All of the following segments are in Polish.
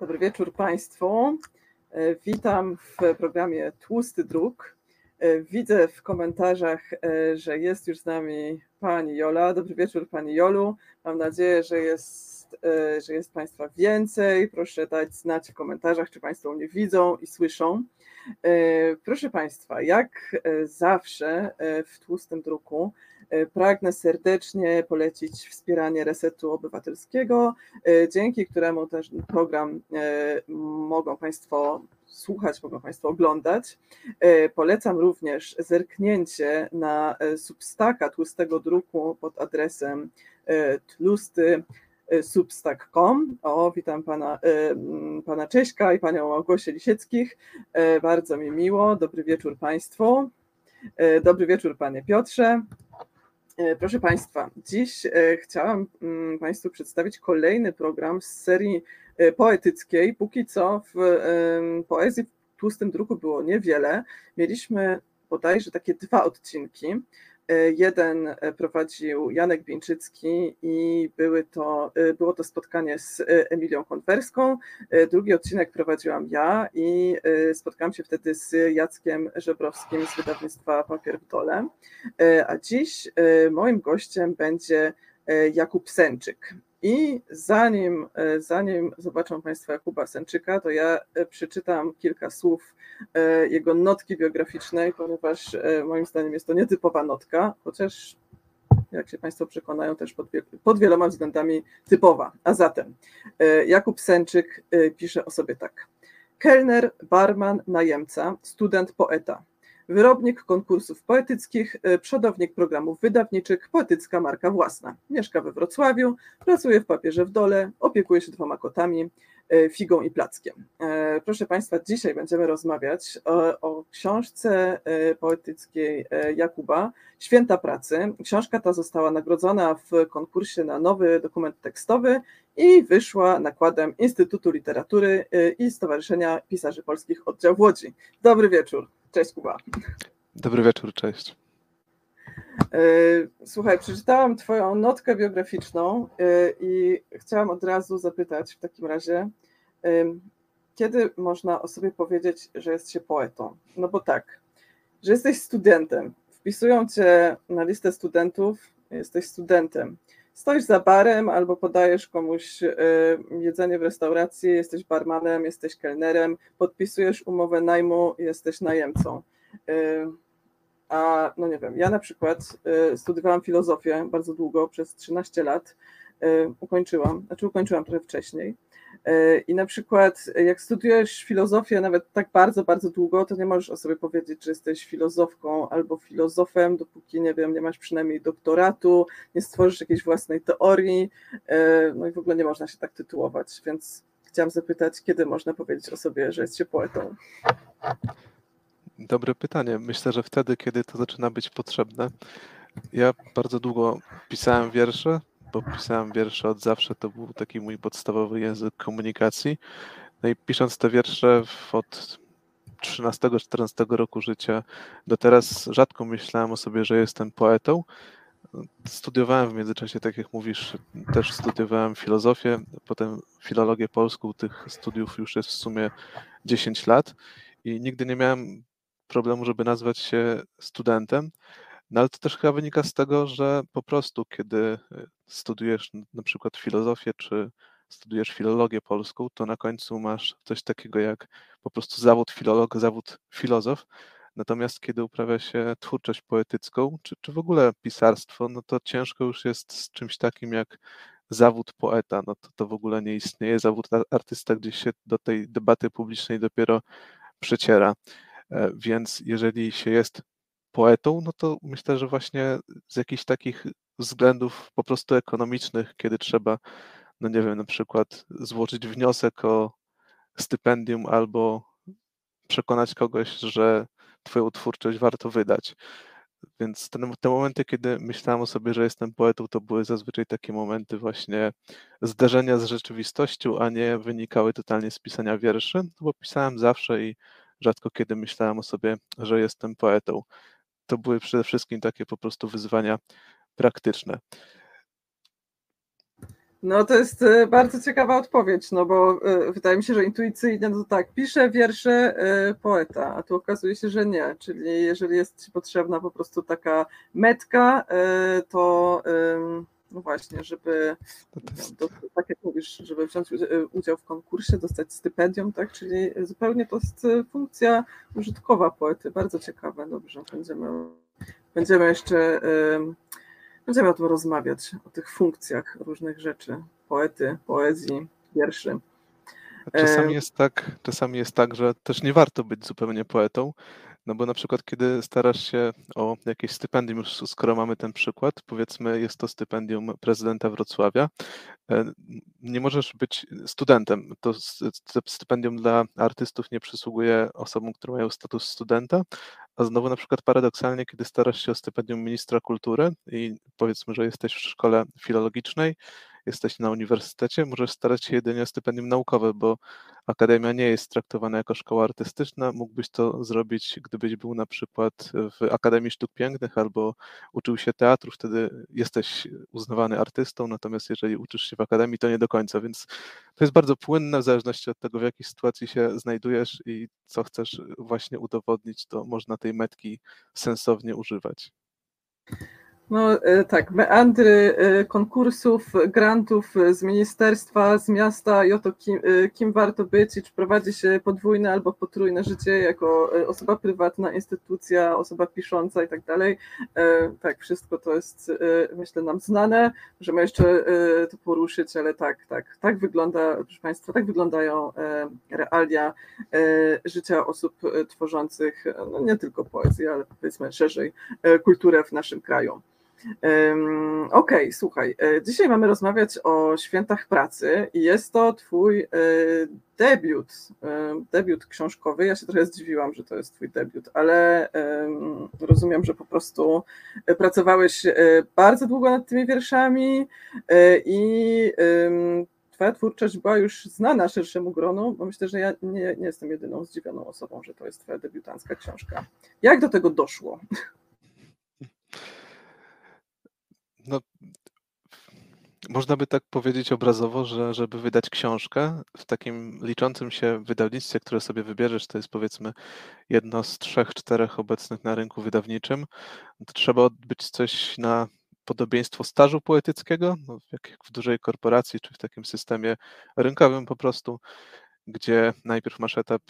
Dobry wieczór Państwu. E, witam w programie Tłusty Druk. E, widzę w komentarzach, e, że jest już z nami Pani Jola. Dobry wieczór Pani Jolu. Mam nadzieję, że jest, że jest Państwa więcej. Proszę dać znać w komentarzach, czy Państwo mnie widzą i słyszą. Proszę Państwa, jak zawsze w Tłustym Druku pragnę serdecznie polecić wspieranie Resetu Obywatelskiego, e, dzięki któremu też program e, mogą Państwo słuchać, mogą Państwo oglądać. Polecam również zerknięcie na Substaka tłustego druku pod adresem tlusty substack.com. O, witam pana, pana Cześka i panią Małgosię Lisieckich. Bardzo mi miło. Dobry wieczór Państwu. Dobry wieczór panie Piotrze. E, proszę Państwa, dziś e, chciałam mm, Państwu przedstawić kolejny program z serii e, poetyckiej. Póki co w poezji w tłustym druku było niewiele. Mieliśmy bodajże takie dwa odcinki. E, jeden e, prowadził Janek Bieńczycki i były to, e, było to spotkanie z Emilią Konwerską. Drugi odcinek prowadziłam ja i spotkałam się wtedy z Jackiem Żebrowskim z wydawnictwa Papier w Dole. A dziś moim gościem będzie Jakub Sęczyk. I zanim, e, zanim zobaczą Państwo Jakuba Sęczyka, to ja e, przeczytam kilka słów e, jego notki biograficznej, ponieważ moim zdaniem jest to nietypowa notka, chociaż jak się Państwo przekonają, też pod, wieloma względami typowa. A zatem Jakub Sęczyk pisze o sobie tak. Kelner, barman, najemca, student, poeta wyrobnik konkursów poetyckich, e, przodownik programów wydawniczych, poetycka marka własna. Mieszka we Wrocławiu, pracuje w papierze w dole, opiekuje się dwoma kotami, e, figą i plackiem. E, proszę Państwa, dzisiaj będziemy rozmawiać o, o, książce poetyckiej Jakuba, Święta Pracy. Książka ta została nagrodzona w konkursie na nowy dokument tekstowy i wyszła nakładem Instytutu Literatury i Stowarzyszenia Pisarzy Polskich Oddział w Łodzi. Dobry wieczór. Cześć Kuba. Dobry wieczór, cześć. E, słuchaj, przeczytałam Twoją notkę biograficzną e, i chciałam od razu zapytać w takim razie, e, kiedy można o sobie powiedzieć, że jest się poetą? No bo tak, że jesteś studentem, wpisują Cię na listę studentów, jesteś studentem. Stoisz za barem albo podajesz komuś jedzenie w restauracji, jesteś barmanem, jesteś kelnerem, podpisujesz umowę najmu, jesteś najemcą. A no nie wiem, ja na przykład studiowałam filozofię bardzo długo, przez 13 lat. Ukończyłam, znaczy ukończyłam trochę wcześniej. E, I na przykład, jak studiujesz filozofię nawet tak bardzo, bardzo długo, to nie możesz o sobie powiedzieć, że jesteś filozofką albo filozofem, dopóki nie wiem, nie masz przynajmniej doktoratu, nie stworzysz jakiejś własnej teorii, e, no i w ogóle nie można się tak tytułować. Więc chciałam zapytać, kiedy można powiedzieć o sobie, że jest się poetą? Dobre pytanie. Myślę, że wtedy, kiedy to zaczyna być potrzebne. Ja bardzo długo pisałem wiersze, bo pisałem wiersze od zawsze, to był taki mój podstawowy język komunikacji. No i pisząc te wiersze od 13-14 roku życia do teraz rzadko myślałem o sobie, że jestem poetą. Studiowałem w międzyczasie, tak jak mówisz, też studiowałem filozofię, potem filologię polską. Tych studiów już jest w sumie 10 lat i nigdy nie miałem problemu, żeby nazwać się studentem. No ale to też chyba wynika z tego, że po prostu, kiedy y, studiujesz na przykład filozofię, czy studiujesz filologię polską, to na końcu masz coś takiego jak po prostu zawód filolog, zawód filozof. Natomiast kiedy uprawia się twórczość poetycką, czy, czy w ogóle pisarstwo, no to ciężko już jest z czymś takim jak zawód poeta. No to, to w ogóle nie istnieje. Zawód artysta gdzieś się do tej debaty publicznej dopiero przeciera. E, więc jeżeli się jest poetą, no to myślę, że właśnie z jakichś takich względów po prostu ekonomicznych, kiedy trzeba, no nie wiem, na przykład złożyć wniosek o stypendium albo przekonać kogoś, że Twoją twórczość warto wydać. Więc te, momenty, kiedy myślałem o sobie, że jestem poetą, to były zazwyczaj takie momenty właśnie zderzenia z rzeczywistością, a nie wynikały totalnie z pisania wierszy, bo pisałem zawsze i rzadko kiedy myślałem o sobie, że jestem poetą to były przede wszystkim takie po prostu wyzwania praktyczne. No to jest e, bardzo ciekawa odpowiedź, no bo e, wydaje mi się, że intuicyjnie no to tak, pisze wiersze e, poeta, a tu okazuje się, że nie, czyli jeżeli jest ci potrzebna po prostu taka metka, to no właśnie, żeby do, tak jak mówisz, żeby wziąć udział w konkursie, dostać stypendium, tak, czyli zupełnie to jest funkcja użytkowa poety, bardzo ciekawe, dobrze, będziemy, będziemy jeszcze Będziemy o tym rozmawiać, o tych funkcjach różnych rzeczy, poety, poezji, wierszy. Czasami jest tak, czasami jest tak, że też nie warto być zupełnie poetą, no bo na przykład, kiedy starasz się o jakieś stypendium, już skoro mamy ten przykład, powiedzmy, jest to stypendium prezydenta Wrocławia, e, nie możesz być studentem. To stypendium dla artystów nie przysługuje osobom, które mają status studenta, a znowu na przykład paradoksalnie, kiedy starasz się o stypendium ministra kultury i powiedzmy, że jesteś w szkole filologicznej, jesteś na uniwersytecie, możesz starać się jedynie o stypendium naukowe, bo akademia nie jest traktowana jako szkoła artystyczna. Mógłbyś to zrobić, gdybyś był na przykład w Akademii Sztuk Pięknych albo uczył się teatru, wtedy jesteś uznawany artystą, natomiast jeżeli uczysz się w akademii, to nie do końca, więc to jest bardzo płynne w zależności od tego, w jakiej sytuacji się znajdujesz i co chcesz właśnie udowodnić, to można tej metki sensownie używać. No e, tak, meandry e, konkursów, grantów z ministerstwa, z miasta i o to, kim, e, kim warto być i czy prowadzi się podwójne albo potrójne życie jako osoba prywatna, instytucja, osoba pisząca i tak dalej. Tak, wszystko to jest myślę nam znane, możemy jeszcze to poruszyć, ale tak, tak, tak wygląda, proszę Państwa, tak wyglądają realia życia osób tworzących no nie tylko poezję, ale powiedzmy szerzej kulturę w naszym kraju. Okej, okay, słuchaj, e, dzisiaj mamy rozmawiać o świętach pracy i jest to twój e, debiut, e, debiut książkowy. Ja się trochę zdziwiłam, że to jest twój debiut, ale rozumiem, że po prostu pracowałeś bardzo długo nad tymi wierszami i twoja twórczość była już znana szerszemu gronu, bo myślę, że ja nie, nie jestem jedyną zdziwioną osobą, że to jest twoja debiutancka książka. Jak do tego doszło? No, można by tak powiedzieć obrazowo, że żeby wydać książkę w takim liczącym się wydawnictwie, które sobie wybierzesz, to jest powiedzmy jedno z trzech, czterech obecnych na rynku wydawniczym, trzeba odbyć coś na podobieństwo stażu poetyckiego, no, jak w dużej korporacji, czy w takim systemie rynkowym po prostu, gdzie najpierw masz etap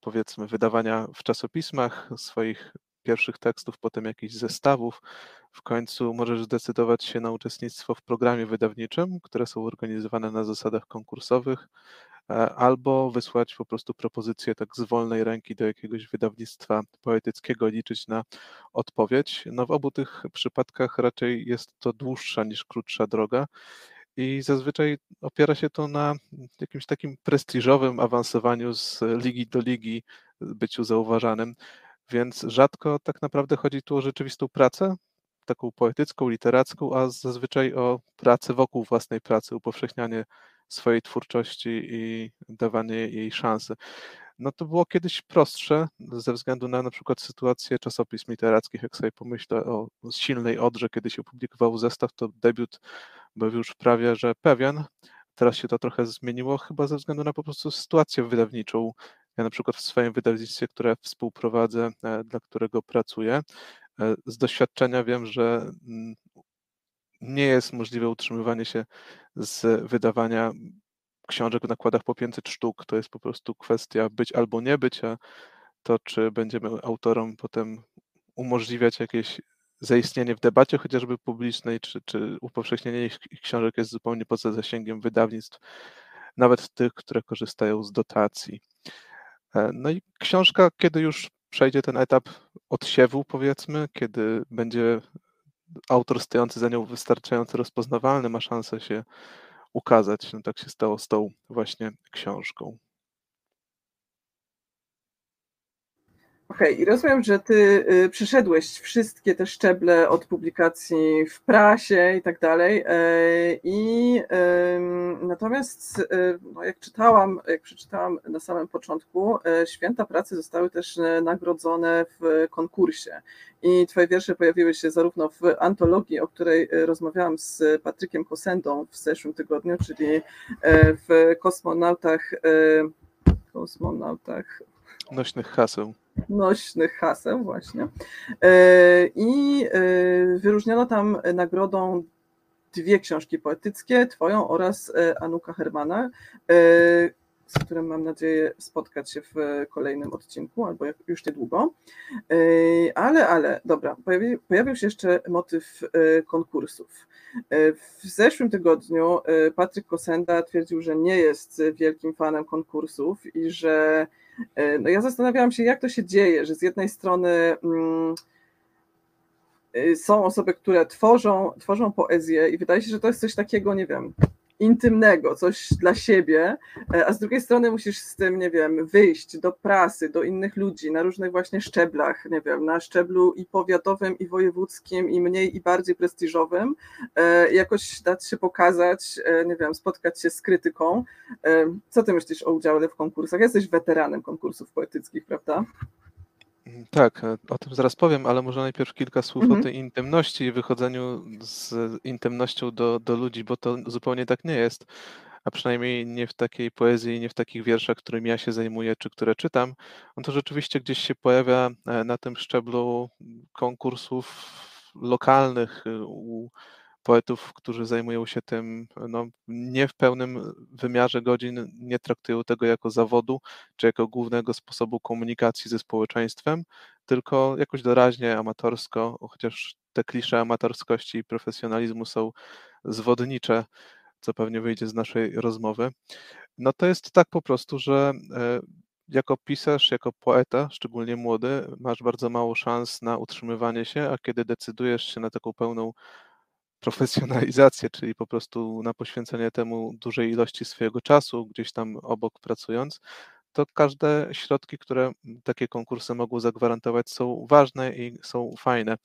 powiedzmy wydawania w czasopismach swoich pierwszych tekstów, potem jakichś zestawów. W końcu możesz zdecydować się na uczestnictwo w programie wydawniczym, które są organizowane na zasadach konkursowych, e, albo wysłać po prostu propozycję tak z wolnej ręki do jakiegoś wydawnictwa poetyckiego, liczyć na odpowiedź. No w obu tych przypadkach raczej jest to dłuższa niż krótsza droga. I zazwyczaj opiera się to na jakimś takim prestiżowym awansowaniu z ligi do ligi, byciu zauważanym. Więc rzadko tak naprawdę chodzi tu o rzeczywistą pracę, taką poetycką, literacką, a zazwyczaj o pracę wokół własnej pracy, upowszechnianie swojej twórczości i dawanie jej szansy. No to było kiedyś prostsze ze względu na na przykład sytuację czasopism literackich. Jak sobie pomyślę o silnej Odrze, kiedy się opublikował zestaw, to debiut był już prawie, że pewien. Teraz się to trochę zmieniło, chyba ze względu na po prostu sytuację wydawniczą ja na przykład w swoim wydawnictwie, które współprowadzę, e, dla którego pracuję, e, z doświadczenia wiem, że mm, nie jest możliwe utrzymywanie się z wydawania książek w nakładach po 500 sztuk. To jest po prostu kwestia być albo nie być, a to, czy będziemy autorom potem umożliwiać jakieś zaistnienie w debacie chociażby publicznej, czy, czy upowszechnienie ich książek jest zupełnie poza zasięgiem wydawnictw, nawet tych, które korzystają z dotacji. E, no i książka, kiedy już przejdzie ten etap odsiewu, powiedzmy, kiedy będzie autor stojący za nią wystarczająco rozpoznawalny, ma szansę się ukazać. No tak się stało z tą właśnie książką. Okej, okay, i rozumiem, że ty y, przeszedłeś wszystkie te szczeble od publikacji w prasie i tak dalej. E, I natomiast e, no jak czytałam, jak przeczytałam na samym początku, e, święta pracy zostały też nagrodzone w konkursie. I twoje wiersze pojawiły się zarówno w antologii, o której rozmawiałam z Patrykiem Kosendą w zeszłym tygodniu, czyli w kosmonautach kosmonautach nośnych haseł nośnych haseł właśnie. E, I e, wyróżniono tam nagrodą dwie książki poetyckie, twoją oraz e, Anuka Hermana, z którym mam nadzieję spotkać się w kolejnym odcinku, albo już niedługo. Ale, ale, dobra, pojawił, pojawił się jeszcze motyw konkursów. W zeszłym tygodniu Patryk Kosenda twierdził, że nie jest wielkim fanem konkursów i że no ja zastanawiałam się, jak to się dzieje, że z jednej strony mm, y, są osoby, które tworzą, tworzą poezję i wydaje się, że to jest coś takiego, nie wiem, intymnego, coś dla siebie, e, a z drugiej strony musisz z tym, nie wiem, wyjść do prasy, do innych ludzi na różnych właśnie szczeblach, nie wiem, na szczeblu i powiatowym, i wojewódzkim, i mniej, i bardziej prestiżowym, e, jakoś dać się pokazać, e, nie wiem, spotkać się z krytyką. Co ty myślisz o udziale w konkursach? Jesteś weteranem konkursów poetyckich, prawda? Tak, e, o tym zaraz powiem, ale może najpierw kilka słów mhm. o tej intymności i wychodzeniu z intymnością do, do ludzi, bo to zupełnie tak nie jest. A przynajmniej nie w takiej poezji, nie w takich wierszach, którymi ja się zajmuję, czy które czytam. On to rzeczywiście gdzieś się pojawia e, na tym szczeblu konkursów lokalnych e, u poetów, którzy zajmują się tym no, nie w pełnym wymiarze godzin, nie traktują tego jako zawodu czy jako głównego sposobu komunikacji ze społeczeństwem, tylko jakoś doraźnie, amatorsko, chociaż te klisze amatorskości i profesjonalizmu są zwodnicze, co pewnie wyjdzie z naszej rozmowy. No to jest tak po prostu, że e, jako pisarz, jako poeta, szczególnie młody, masz bardzo mało szans na utrzymywanie się, a kiedy decydujesz się na taką pełną profesjonalizację, czyli po prostu na poświęcenie temu dużej ilości swojego czasu, gdzieś tam obok pracując, to każde środki, które takie konkursy mogą zagwarantować, są ważne i są fajne.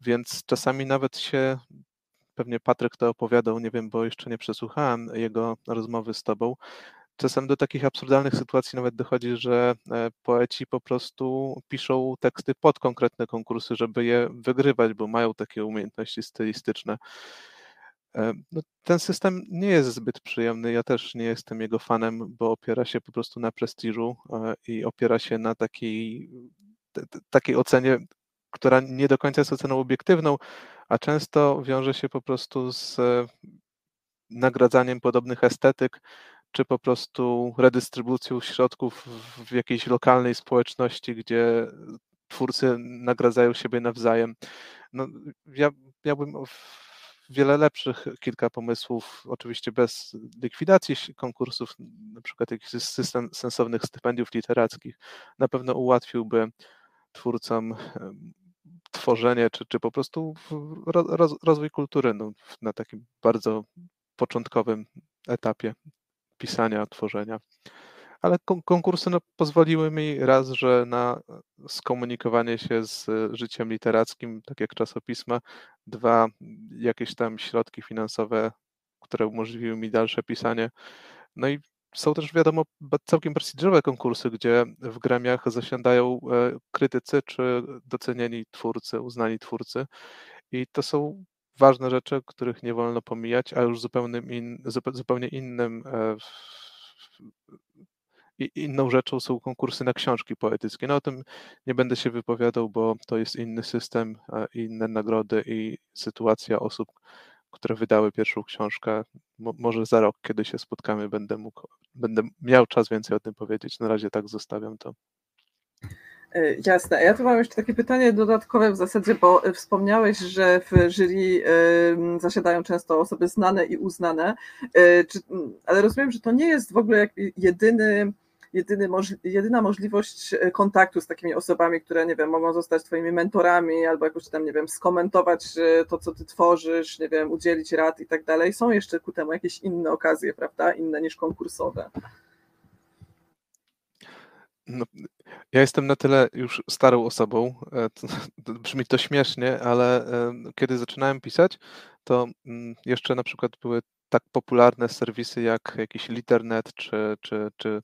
Więc czasami nawet się, pewnie Patryk to opowiadał, nie wiem, bo jeszcze nie przesłuchałem jego rozmowy z tobą, czasem do takich absurdalnych sytuacji nawet dochodzi, że e, poeci po prostu piszą teksty pod konkretne konkursy, żeby je wygrywać, bo mają takie umiejętności stylistyczne. E, no, ten system nie jest zbyt przyjemny. Ja też nie jestem jego fanem, bo opiera się po prostu na prestiżu e, i opiera się na takiej, takiej ocenie, która nie do końca jest oceną obiektywną, a często wiąże się po prostu z nagradzaniem podobnych estetyk, czy po prostu redystrybucją środków w jakiejś lokalnej społeczności, gdzie twórcy nagradzają siebie nawzajem. No, ja miałbym wiele lepszych kilka pomysłów, oczywiście bez likwidacji konkursów, na przykład jakiś system sensownych stypendiów literackich, na pewno ułatwiłby twórcom tworzenie, czy, czy po prostu roz, rozwój kultury no, na takim bardzo początkowym etapie pisania, tworzenia. Ale konkursy no, pozwoliły mi raz, że na skomunikowanie się z życiem literackim, tak jak czasopisma, dwa, jakieś tam środki finansowe, które umożliwiły mi dalsze pisanie. No i są też, wiadomo, całkiem prestiżowe konkursy, gdzie w gremiach zasiadają e, krytycy czy docenieni twórcy, uznani twórcy. I to są ważne rzeczy, których nie wolno pomijać, a już zupełnym in, zupełnie innym e, inną rzeczą są konkursy na książki poetyckie. No o tym nie będę się wypowiadał, bo to jest inny system, inne nagrody i sytuacja osób, które wydały pierwszą książkę. może za rok, kiedy się spotkamy, będę mógł, będę miał czas więcej o tym powiedzieć. Na razie tak zostawiam to. E, jasne. Ja tu mam jeszcze takie pytanie dodatkowe w zasadzie, bo wspomniałeś, że w jury zasiadają często osoby znane i uznane, e, ale rozumiem, że to nie jest w ogóle jedyny jedyny, jedyna możliwość e, kontaktu z takimi osobami, które, nie wiem, mogą zostać twoimi mentorami albo jakoś tam, nie wiem, skomentować to, co ty tworzysz, nie wiem, udzielić rad i tak dalej. Są jeszcze ku temu jakieś inne okazje, prawda? Inne niż konkursowe. No, ja jestem na tyle już starą osobą, e, brzmi to śmiesznie, ale e, kiedy zaczynałem pisać, to mm, jeszcze na przykład były tak popularne serwisy jak jakiś Liternet czy, czy, czy,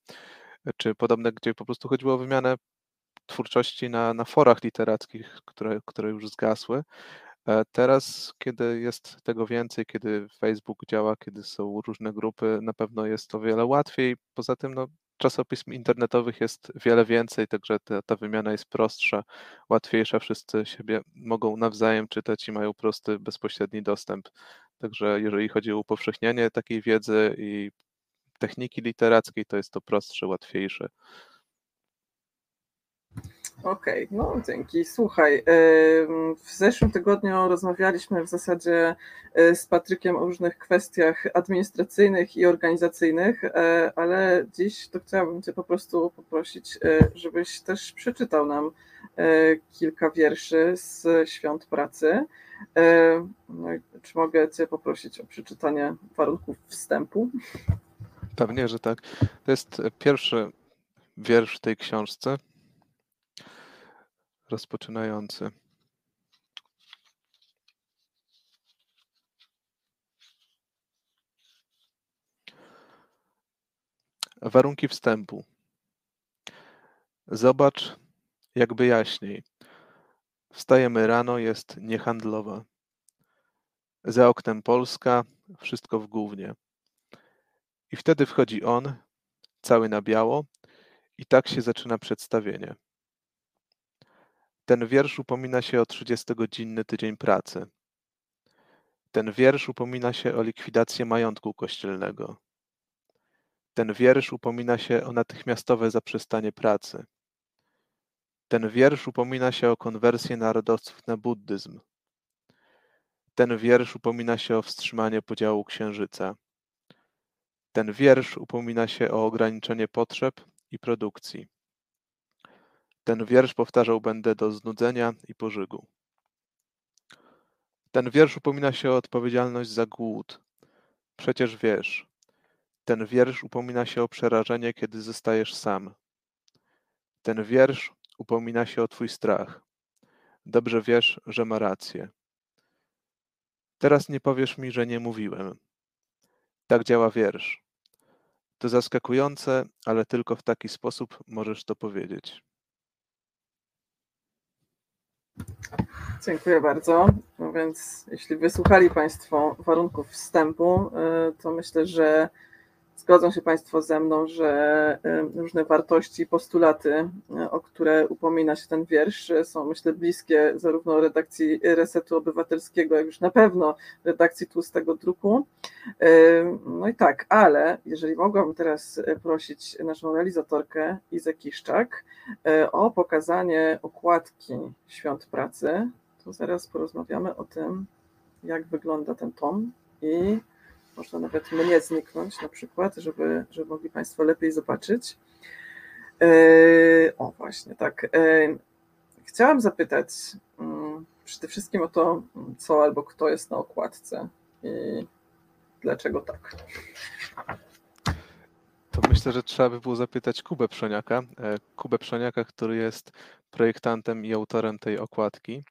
czy podobne, gdzie po prostu chodziło o wymianę twórczości na, na forach literackich, które, które już zgasły. E, teraz, kiedy jest tego więcej, kiedy Facebook działa, kiedy są różne grupy, na pewno jest to wiele łatwiej. Poza tym, no, czasopism internetowych jest wiele więcej, także ta, ta wymiana jest prostsza, łatwiejsza. Wszyscy siebie mogą nawzajem czytać i mają prosty, bezpośredni dostęp. Także jeżeli chodzi o upowszechnianie takiej wiedzy i techniki literackiej, to jest to prostsze, łatwiejsze. Okej, okay, no dzięki. Słuchaj, w zeszłym tygodniu rozmawialiśmy w zasadzie e, z Patrykiem o różnych kwestiach administracyjnych i organizacyjnych, e, ale dziś to chciałabym Cię po prostu poprosić, e, żebyś też przeczytał nam kilka wierszy z Świąt Pracy. No czy mogę Cię poprosić o przeczytanie warunków wstępu? Pewnie, że tak. To jest pierwszy wiersz w tej książce rozpoczynający. Warunki wstępu. Zobacz, jakby jaśniej. Wstajemy rano, jest niehandlowa. Za oknem Polska, wszystko w głównie. I wtedy wchodzi on, cały na biało, i tak się zaczyna przedstawienie. Ten wiersz upomina się o trzydziestogodzinny tydzień pracy. Ten wiersz upomina się o likwidację majątku kościelnego. Ten wiersz upomina się o natychmiastowe zaprzestanie pracy. Ten wiersz upomina się o konwersję narodowców na buddyzm. Ten wiersz upomina się o wstrzymanie podziału księżyca. Ten wiersz upomina się o ograniczenie potrzeb i produkcji. Ten wiersz powtarzał będę do znudzenia i pożygu. Ten wiersz upomina się o odpowiedzialność za głód. Przecież wiesz, ten wiersz upomina się o przerażenie, kiedy zostajesz sam. Ten wiersz upomina się o twój strach. Dobrze wiesz, że ma rację. Teraz nie powiesz mi, że nie mówiłem. Tak działa wiersz. To zaskakujące, ale tylko w taki sposób możesz to powiedzieć. Dziękuję bardzo. No więc jeśli wysłuchali Państwo warunków wstępu, y, to myślę, że Zgodzą się Państwo ze mną, że różne wartości, postulaty, o które upomina się ten wiersz, są myślę bliskie zarówno redakcji Resetu Obywatelskiego, jak już na pewno redakcji Tłustego Druku. No i tak, ale jeżeli mogłabym teraz prosić naszą realizatorkę Izę Kiszczak o pokazanie okładki Świąt Pracy, to zaraz porozmawiamy o tym, jak wygląda ten tom i można nawet mnie zniknąć na przykład, żeby, żeby mogli Państwo lepiej zobaczyć. E, o, właśnie, tak. E, chciałam zapytać mm, przede wszystkim o to, co albo kto jest na okładce i dlaczego tak. To myślę, że trzeba by było zapytać Kubę Przoniaka. E, Kubę Przoniaka, który jest projektantem i autorem tej okładki.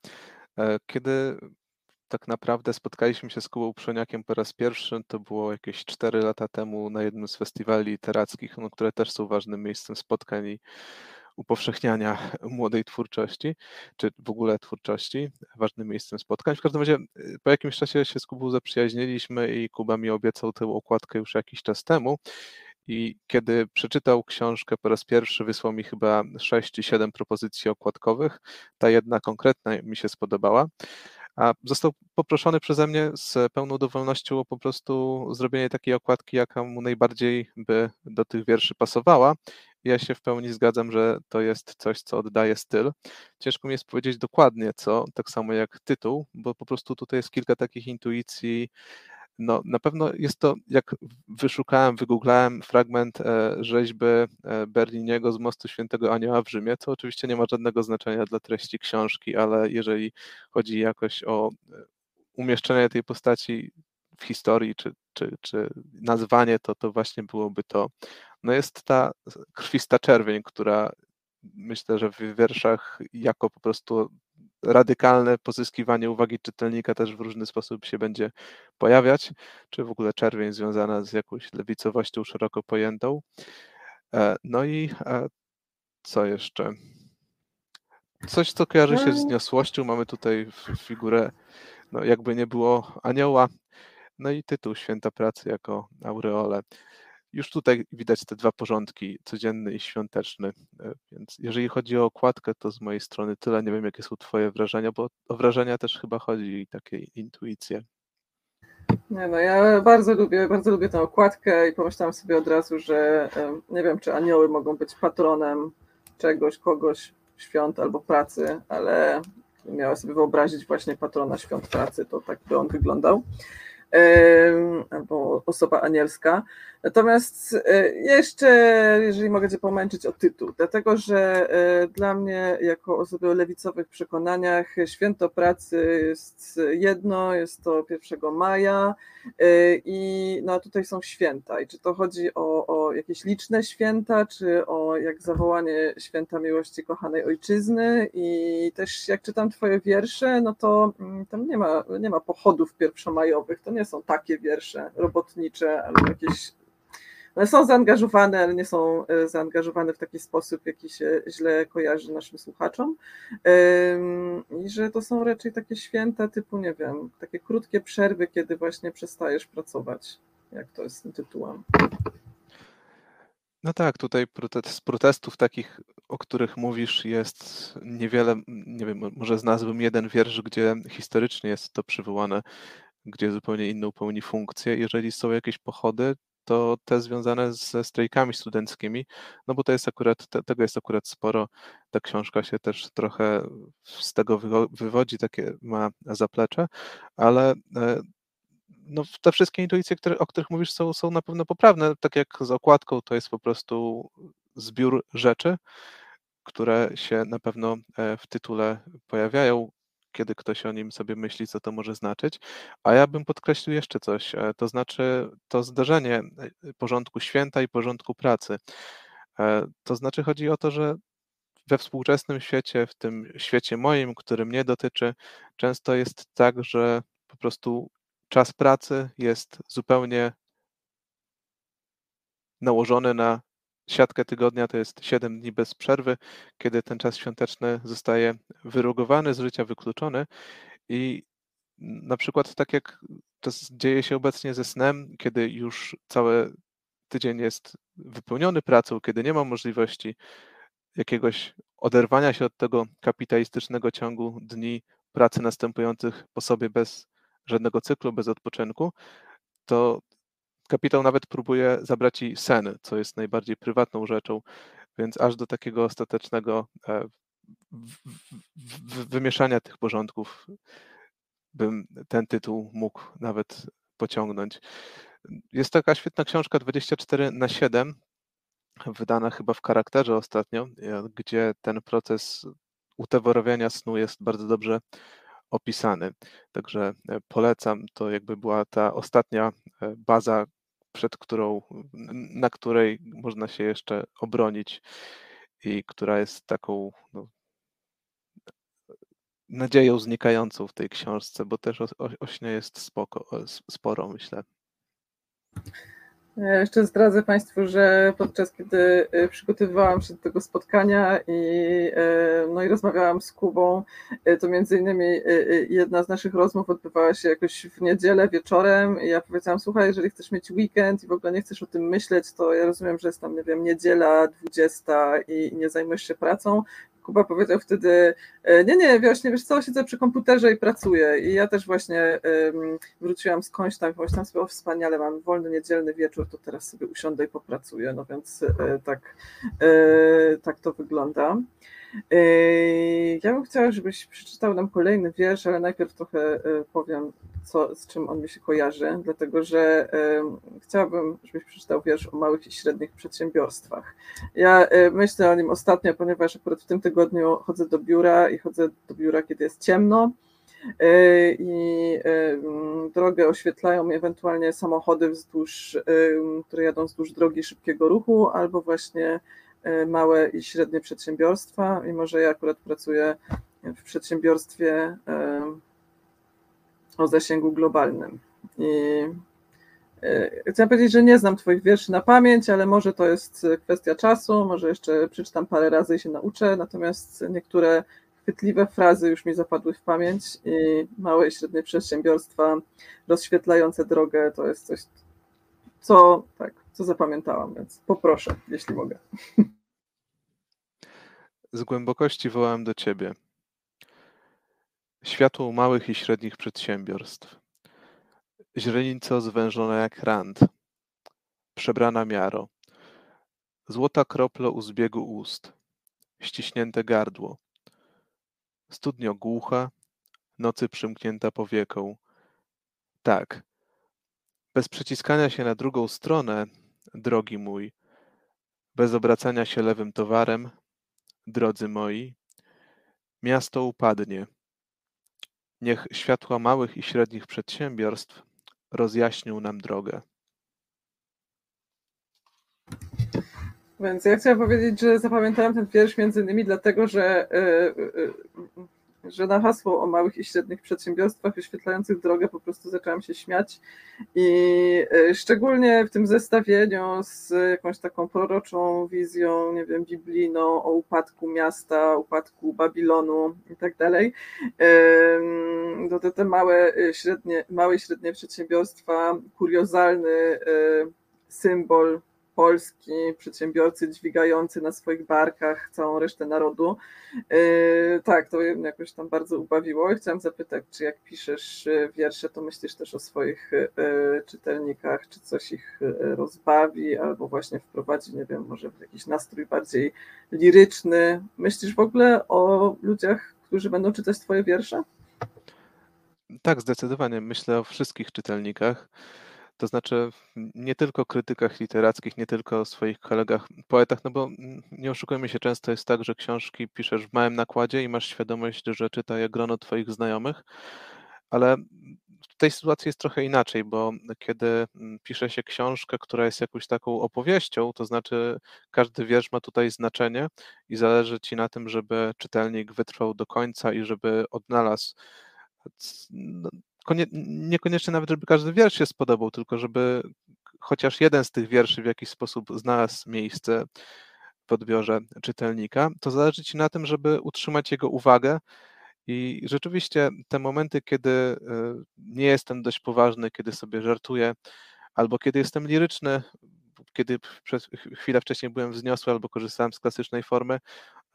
Kiedy tak naprawdę spotkaliśmy się z Kubą Przoniakiem po raz pierwszy, to było jakieś 4 lata temu na jednym z festiwali literackich, no, które też są ważnym miejscem spotkań i upowszechniania młodej twórczości, czy w ogóle twórczości, ważnym miejscem spotkań. W każdym razie y, po jakimś czasie się z Kubą zaprzyjaźniliśmy i Kuba mi obiecał tę okładkę już jakiś czas temu. I kiedy przeczytał książkę po raz pierwszy, wysłał mi chyba 6 czy 7 propozycji okładkowych. Ta jedna konkretna mi się spodobała a został poproszony przeze mnie z pełną dowolnością o po prostu zrobienie takiej okładki, jaka mu najbardziej by do tych wierszy pasowała. Ja się w pełni zgadzam, że to jest coś, co oddaje styl. Ciężko mi jest powiedzieć dokładnie co, tak samo jak tytuł, bo po prostu tutaj jest kilka takich intuicji, no, na pewno jest to, jak wyszukałem, wygooglałem fragment e, rzeźby e, Berniniego z Mostu Świętego Anioła w Rzymie, co oczywiście nie ma żadnego znaczenia dla treści książki, ale jeżeli chodzi jakoś o e, umieszczenie tej postaci w historii, czy, czy, czy nazwanie, to to właśnie byłoby to. No jest ta krwista czerwień, która myślę, że w wierszach jako po prostu radykalne pozyskiwanie uwagi czytelnika też w różny sposób się będzie pojawiać, czy w ogóle czerwień związana z jakąś lewicowością szeroko pojętą. E, no i e, co jeszcze? Coś, co kojarzy się z no. niosłością. Mamy tutaj figurę, no jakby nie było anioła, no i tytuł Święta Pracy jako aureole. Już tutaj widać te dwa porządki, codzienny i świąteczny. E, więc jeżeli chodzi o okładkę, to z mojej strony tyle. Nie wiem, jakie są Twoje wrażenia, bo o wrażenia też chyba chodzi i takie intuicje. Nie no, ja bardzo lubię, bardzo lubię tę okładkę i pomyślałam sobie od razu, że nie wiem, czy anioły mogą być patronem czegoś, kogoś, świąt albo pracy, ale miała sobie wyobrazić właśnie patrona świąt pracy, to tak by on wyglądał albo osoba anielska. Natomiast e, jeszcze, jeżeli mogę Cię pomęczyć o tytuł, dlatego że e, dla mnie, jako osoby o lewicowych przekonaniach, święto pracy jest jedno, jest to 1 maja e, i no, tutaj są święta. I czy to chodzi o, o jakieś liczne święta, czy o jak zawołanie święta miłości kochanej ojczyzny. I też jak czytam Twoje wiersze, no to mm, tam nie ma, nie ma pochodów pierwszomajowych, to nie są takie wiersze robotnicze albo jakieś one są zaangażowane, ale nie są e, zaangażowane w taki sposób, jaki się źle kojarzy naszym słuchaczom. I że to są raczej takie święta typu, nie wiem, takie krótkie przerwy, kiedy właśnie przestajesz pracować, jak to jest tytułem. No tak, tutaj z protestów takich, o których mówisz, jest niewiele, nie wiem, może znalazłbym jeden wiersz, gdzie historycznie jest to przywołane, gdzie zupełnie inną pełni funkcję. Jeżeli są jakieś pochody, to te związane ze strajkami studenckimi, no bo to jest akurat, te, tego jest akurat sporo. Ta książka się też trochę z tego wywodzi, takie ma zaplecze, ale e, no, te wszystkie intuicje, które, o których mówisz, są, są na pewno poprawne. Tak jak z okładką, to jest po prostu zbiór rzeczy, które się na pewno e, w tytule pojawiają kiedy ktoś o nim sobie myśli, co to może znaczyć. A ja bym podkreślił jeszcze coś, e, to znaczy to zdarzenie e, porządku święta i porządku pracy. E, to znaczy chodzi o to, że we współczesnym świecie, w tym świecie moim, który mnie dotyczy, często jest tak, że po prostu czas pracy jest zupełnie nałożony na siatkę tygodnia to jest 7 dni bez przerwy, kiedy ten czas świąteczny zostaje wyrugowany, z życia wykluczony. I na przykład tak jak to dzieje się obecnie ze snem, kiedy już cały tydzień jest wypełniony pracą, kiedy nie ma możliwości jakiegoś oderwania się od tego kapitalistycznego ciągu dni pracy następujących po sobie bez żadnego cyklu, bez odpoczynku, to kapitał nawet próbuje zabrać ci sen, co jest najbardziej prywatną rzeczą, więc aż do takiego ostatecznego e, wymieszania tych porządków bym ten tytuł mógł nawet pociągnąć. Jest taka świetna książka 24 na 7, wydana chyba w charakterze ostatnio, e, gdzie ten proces utoworowienia snu jest bardzo dobrze opisany. Także e, polecam, to jakby była ta ostatnia baza, przed którą, na której można się jeszcze obronić i która jest taką no, nadzieją znikającą w tej książce, bo też o, o śnie jest spoko, sporo, myślę. Ja jeszcze zdradzę Państwu, że podczas kiedy y, przygotowywałam się do tego spotkania i, y, no i rozmawiałam z Kubą, to między innymi jedna z naszych rozmów odbywała się jakoś w niedzielę wieczorem i ja powiedziałam, słuchaj, jeżeli chcesz mieć weekend i w ogóle nie chcesz o tym myśleć, to ja rozumiem, że jest tam, nie wiem, niedziela, 20 i nie zajmujesz się pracą, Kuba powiedział wtedy, e, nie, nie, właśnie, wiesz co, siedzę przy komputerze i pracuję. I ja też właśnie wróciłam skądś tam, pomyślałam sobie, o wspaniale, mam wolny niedzielny wieczór, to teraz sobie usiądę i popracuję. No więc e, tak, e, tak to wygląda. Ja bym chciała, żebyś przeczytał nam kolejny wiersz, ale najpierw trochę powiem, co, z czym on mi się kojarzy, dlatego że chciałabym, żebyś przeczytał wiersz o małych i średnich przedsiębiorstwach. Ja myślę o nim ostatnio, ponieważ akurat w tym tygodniu chodzę do biura i chodzę do biura, kiedy jest ciemno i drogę oświetlają ewentualnie samochody wzdłuż, które jadą wzdłuż drogi szybkiego ruchu, albo właśnie małe i średnie przedsiębiorstwa, mimo że ja akurat pracuję w przedsiębiorstwie o zasięgu globalnym. I Chciałam powiedzieć, że nie znam Twoich wierszy na pamięć, ale może to jest kwestia czasu, może jeszcze przeczytam parę razy i się nauczę, natomiast niektóre chwytliwe frazy już mi zapadły w pamięć i małe i średnie przedsiębiorstwa rozświetlające drogę to jest coś, co, tak, co zapamiętałam, więc poproszę, jeśli mogę. Z głębokości wołałem do Ciebie. Światło małych i średnich przedsiębiorstw. Źrenico zwężona jak rand, przebrana miaro. Złota kropla u zbiegu ust, ściśnięte gardło. Studnio głucha, nocy przymknięta powieką. Tak, bez przeciskania się na drugą stronę, drogi mój, bez obracania się lewym towarem, drodzy moi, miasto upadnie. Niech światła małych i średnich przedsiębiorstw rozjaśnią nam drogę. Więc ja chciałam powiedzieć, że zapamiętałam ten wiersz między innymi dlatego, że, e, e, że na hasło o małych i średnich przedsiębiorstwach wyświetlających drogę po prostu zaczęłam się śmiać i e, szczególnie w tym zestawieniu z jakąś taką proroczą wizją, nie wiem, biblijną o upadku miasta, upadku Babilonu i tak dalej. To te, te małe, średnie, małe i średnie przedsiębiorstwa, kuriozalny symbol Polski, przedsiębiorcy dźwigający na swoich barkach całą resztę narodu. Yy, tak, to mnie jakoś tam bardzo ubawiło i chciałam zapytać, czy jak piszesz yy, wiersze, to myślisz też o swoich yy, czytelnikach, czy coś ich rozbawi, albo właśnie wprowadzi, nie wiem, może w jakiś nastrój bardziej liryczny. Myślisz w ogóle o ludziach, którzy będą czytać twoje wiersze? Tak, zdecydowanie. Myślę o wszystkich czytelnikach. To znaczy nie tylko krytykach literackich, nie tylko o swoich kolegach poetach, no bo nie oszukujmy się, często jest tak, że książki piszesz w małym nakładzie i masz świadomość, że czyta je grono twoich znajomych, ale w tej sytuacji jest trochę inaczej, bo kiedy pisze się książkę, która jest jakąś taką opowieścią, to znaczy każdy wiersz ma tutaj znaczenie i zależy ci na tym, żeby czytelnik wytrwał do końca i żeby odnalazł no, niekoniecznie nawet, żeby każdy wiersz się spodobał, tylko żeby chociaż jeden z tych wierszy w jakiś sposób znalazł miejsce w odbiorze czytelnika, to zależy ci na tym, żeby utrzymać jego uwagę. I rzeczywiście te momenty, kiedy e, nie jestem dość poważny, kiedy sobie żartuję, albo kiedy jestem liryczny, kiedy przez chwilę wcześniej byłem wzniosły albo korzystałem z klasycznej formy,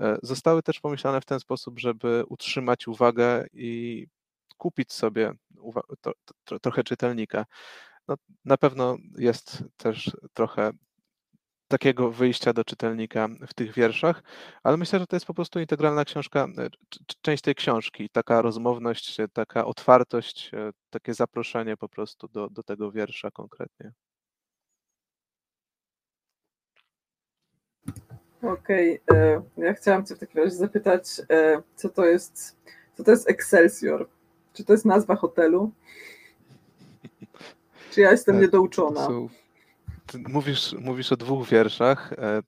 e, zostały też pomyślane w ten sposób, żeby utrzymać uwagę i kupić sobie to, to, trochę czytelnika. No, na pewno jest też trochę takiego wyjścia do czytelnika w tych wierszach, ale myślę, że to jest po prostu integralna książka, e, część tej książki, taka rozmowność, e, taka otwartość, e, takie zaproszenie po prostu do, do tego wiersza konkretnie. Okej, okay. ja chciałam Cię w takim razie zapytać, co to jest, co to jest Excelsior? Czy to jest nazwa hotelu? Czy ja jestem tak, niedouczona? mówisz, mówisz o dwóch wierszach. E,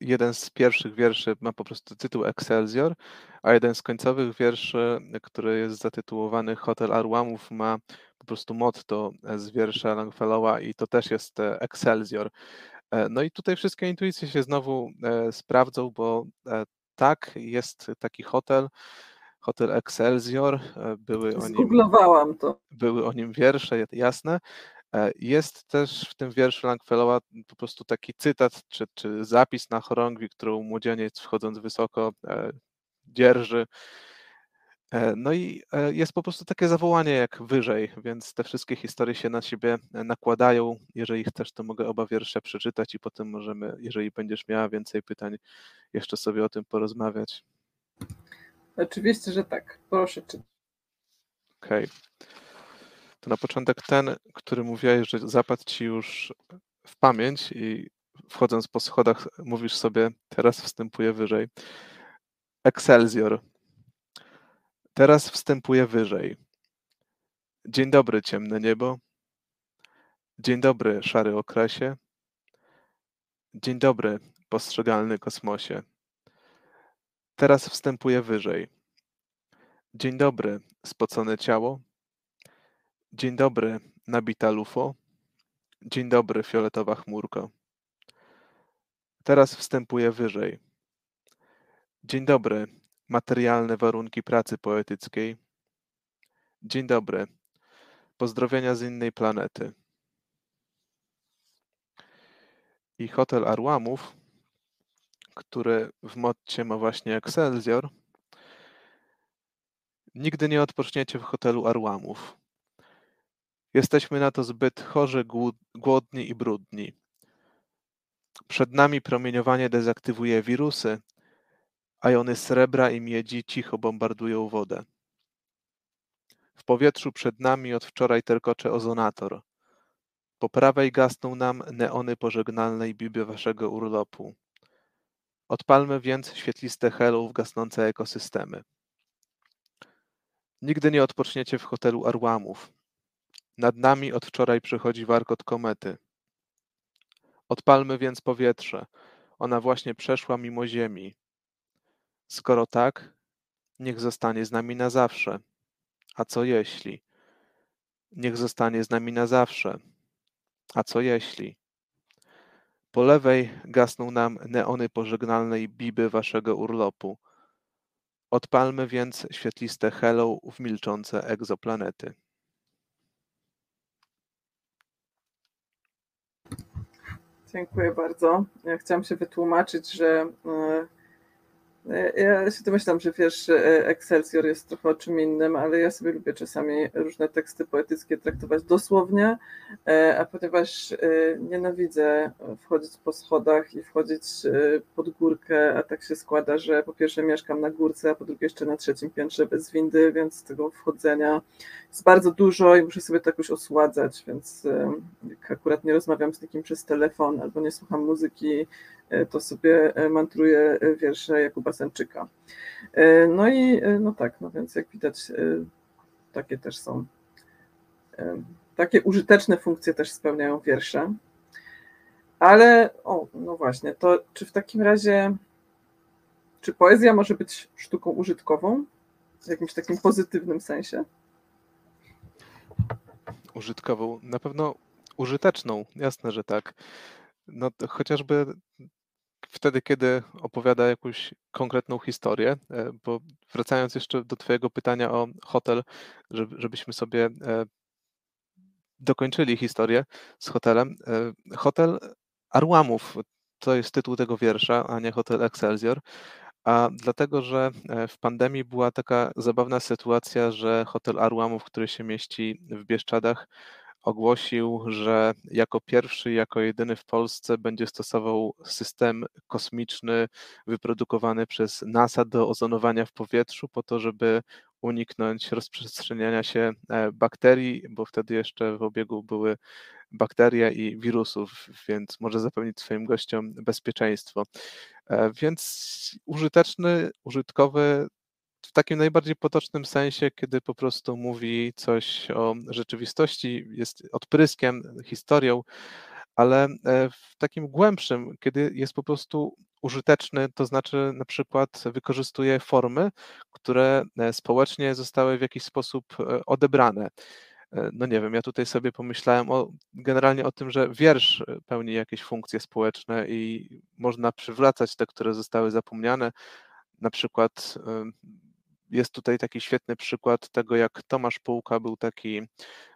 jeden z pierwszych wierszy ma po prostu tytuł Excelsior, a jeden z końcowych wierszy, który jest zatytułowany Hotel Arłamów, ma po prostu motto z wiersza Longfellow'a i to też jest e, Excelsior. E, no i tutaj wszystkie intuicje się znowu sprawdzą, bo tak, jest taki hotel, hotel Excelsior, e, były o nim, to. były o nim wiersze, jasne. E, jest też w tym wierszu Langfellowa po prostu taki cytat, czy, czy zapis na chorągwi, którą młodzieniec wchodząc wysoko e, dzierży. No i jest po prostu takie zawołanie jak wyżej, więc te wszystkie historie się na siebie nakładają. Jeżeli chcesz, to mogę oba wiersze przeczytać i potem możemy, jeżeli będziesz miała więcej pytań, jeszcze sobie o tym porozmawiać. Oczywiście, że tak. Proszę czytać. Okej. Okay. To na początek ten, który mówiłeś, że zapadł ci już w pamięć i wchodząc po schodach mówisz sobie, teraz wstępuję wyżej. Excelsior. Teraz wstępuję wyżej. Dzień dobry, ciemne niebo. Dzień dobry, szary okresie. Dzień dobry, postrzegalny kosmosie. Teraz wstępuję wyżej. Dzień dobry, spocone ciało. Dzień dobry, nabita lufo. Dzień dobry, fioletowa chmurko. Teraz wstępuję wyżej. Dzień dobry, materialne warunki pracy poetyckiej. Dzień dobry, pozdrowienia z innej planety. I hotel Arłamów, który w motcie ma właśnie Excelsior, nigdy nie odpoczniecie w hotelu Arłamów. Jesteśmy na to zbyt chorzy, głodni i brudni. Przed nami promieniowanie dezaktywuje wirusy, a jony srebra i miedzi cicho bombardują wodę. W powietrzu przed nami od wczoraj terkocze ozonator. Po prawej gasną nam neony pożegnalnej biby waszego urlopu. Odpalmy więc świetliste hello w gasnące ekosystemy. Nigdy nie odpoczniecie w hotelu Arłamów. Nad nami od wczoraj przychodzi warkot komety. Odpalmy więc powietrze. Ona właśnie przeszła mimo Ziemi. Skoro tak, niech zostanie z nami na zawsze. A co jeśli? Niech zostanie z nami na zawsze. A co jeśli? Po lewej gasną nam neony pożegnalnej biby waszego urlopu. Odpalmy więc świetliste hello w milczące egzoplanety. Dziękuję bardzo. Ja chciałam się wytłumaczyć, że e, ja się domyślam, że wiesz, Excelsior jest trochę o czym innym, ale ja sobie lubię czasami różne teksty poetyckie traktować dosłownie, e, a ponieważ e, nienawidzę wchodzić po schodach i wchodzić e, pod górkę, a tak się składa, że po pierwsze mieszkam na górce, a po drugie jeszcze na trzecim piętrze bez windy, więc tego wchodzenia jest bardzo dużo i muszę sobie to jakoś osładzać, więc jak akurat nie rozmawiam z nikim przez telefon albo nie słucham muzyki, to sobie e, mantruję e, wiersze Jakuba Senczyka. No i no tak, no więc jak widać, takie też są, takie użyteczne funkcje też spełniają wiersze. Ale, o, no właśnie, to czy w takim razie, czy poezja może być sztuką użytkową w jakimś takim pozytywnym sensie? Użytkową, na pewno użyteczną, jasne, że tak. No, chociażby wtedy, kiedy opowiada jakąś konkretną historię, e, bo wracając jeszcze do Twojego pytania o hotel, żebyśmy sobie e, dokończyli historię z hotelem. E, hotel Arłamów to jest tytuł tego wiersza, a nie Hotel Excelsior. A dlatego, że w pandemii była taka zabawna sytuacja, że hotel Arłamów, który się mieści w Bieszczadach, ogłosił, że jako pierwszy, jako jedyny w Polsce będzie stosował system kosmiczny wyprodukowany przez NASA do ozonowania w powietrzu, po to, żeby uniknąć rozprzestrzeniania się e, bakterii, bo wtedy jeszcze w obiegu były bakterie i wirusów, więc może zapewnić swoim gościom bezpieczeństwo. E, więc użyteczny, użytkowy w takim najbardziej potocznym sensie, kiedy po prostu mówi coś o rzeczywistości, jest odpryskiem, historią, ale e, w takim głębszym, kiedy jest po prostu użyteczny, to znaczy na przykład wykorzystuje formy, które e, społecznie zostały w jakiś sposób e, odebrane. No nie wiem, ja tutaj sobie pomyślałem o, generalnie o tym, że wiersz pełni jakieś funkcje społeczne i można przywracać te, które zostały zapomniane. Na przykład jest tutaj taki świetny przykład tego, jak Tomasz Półka był taki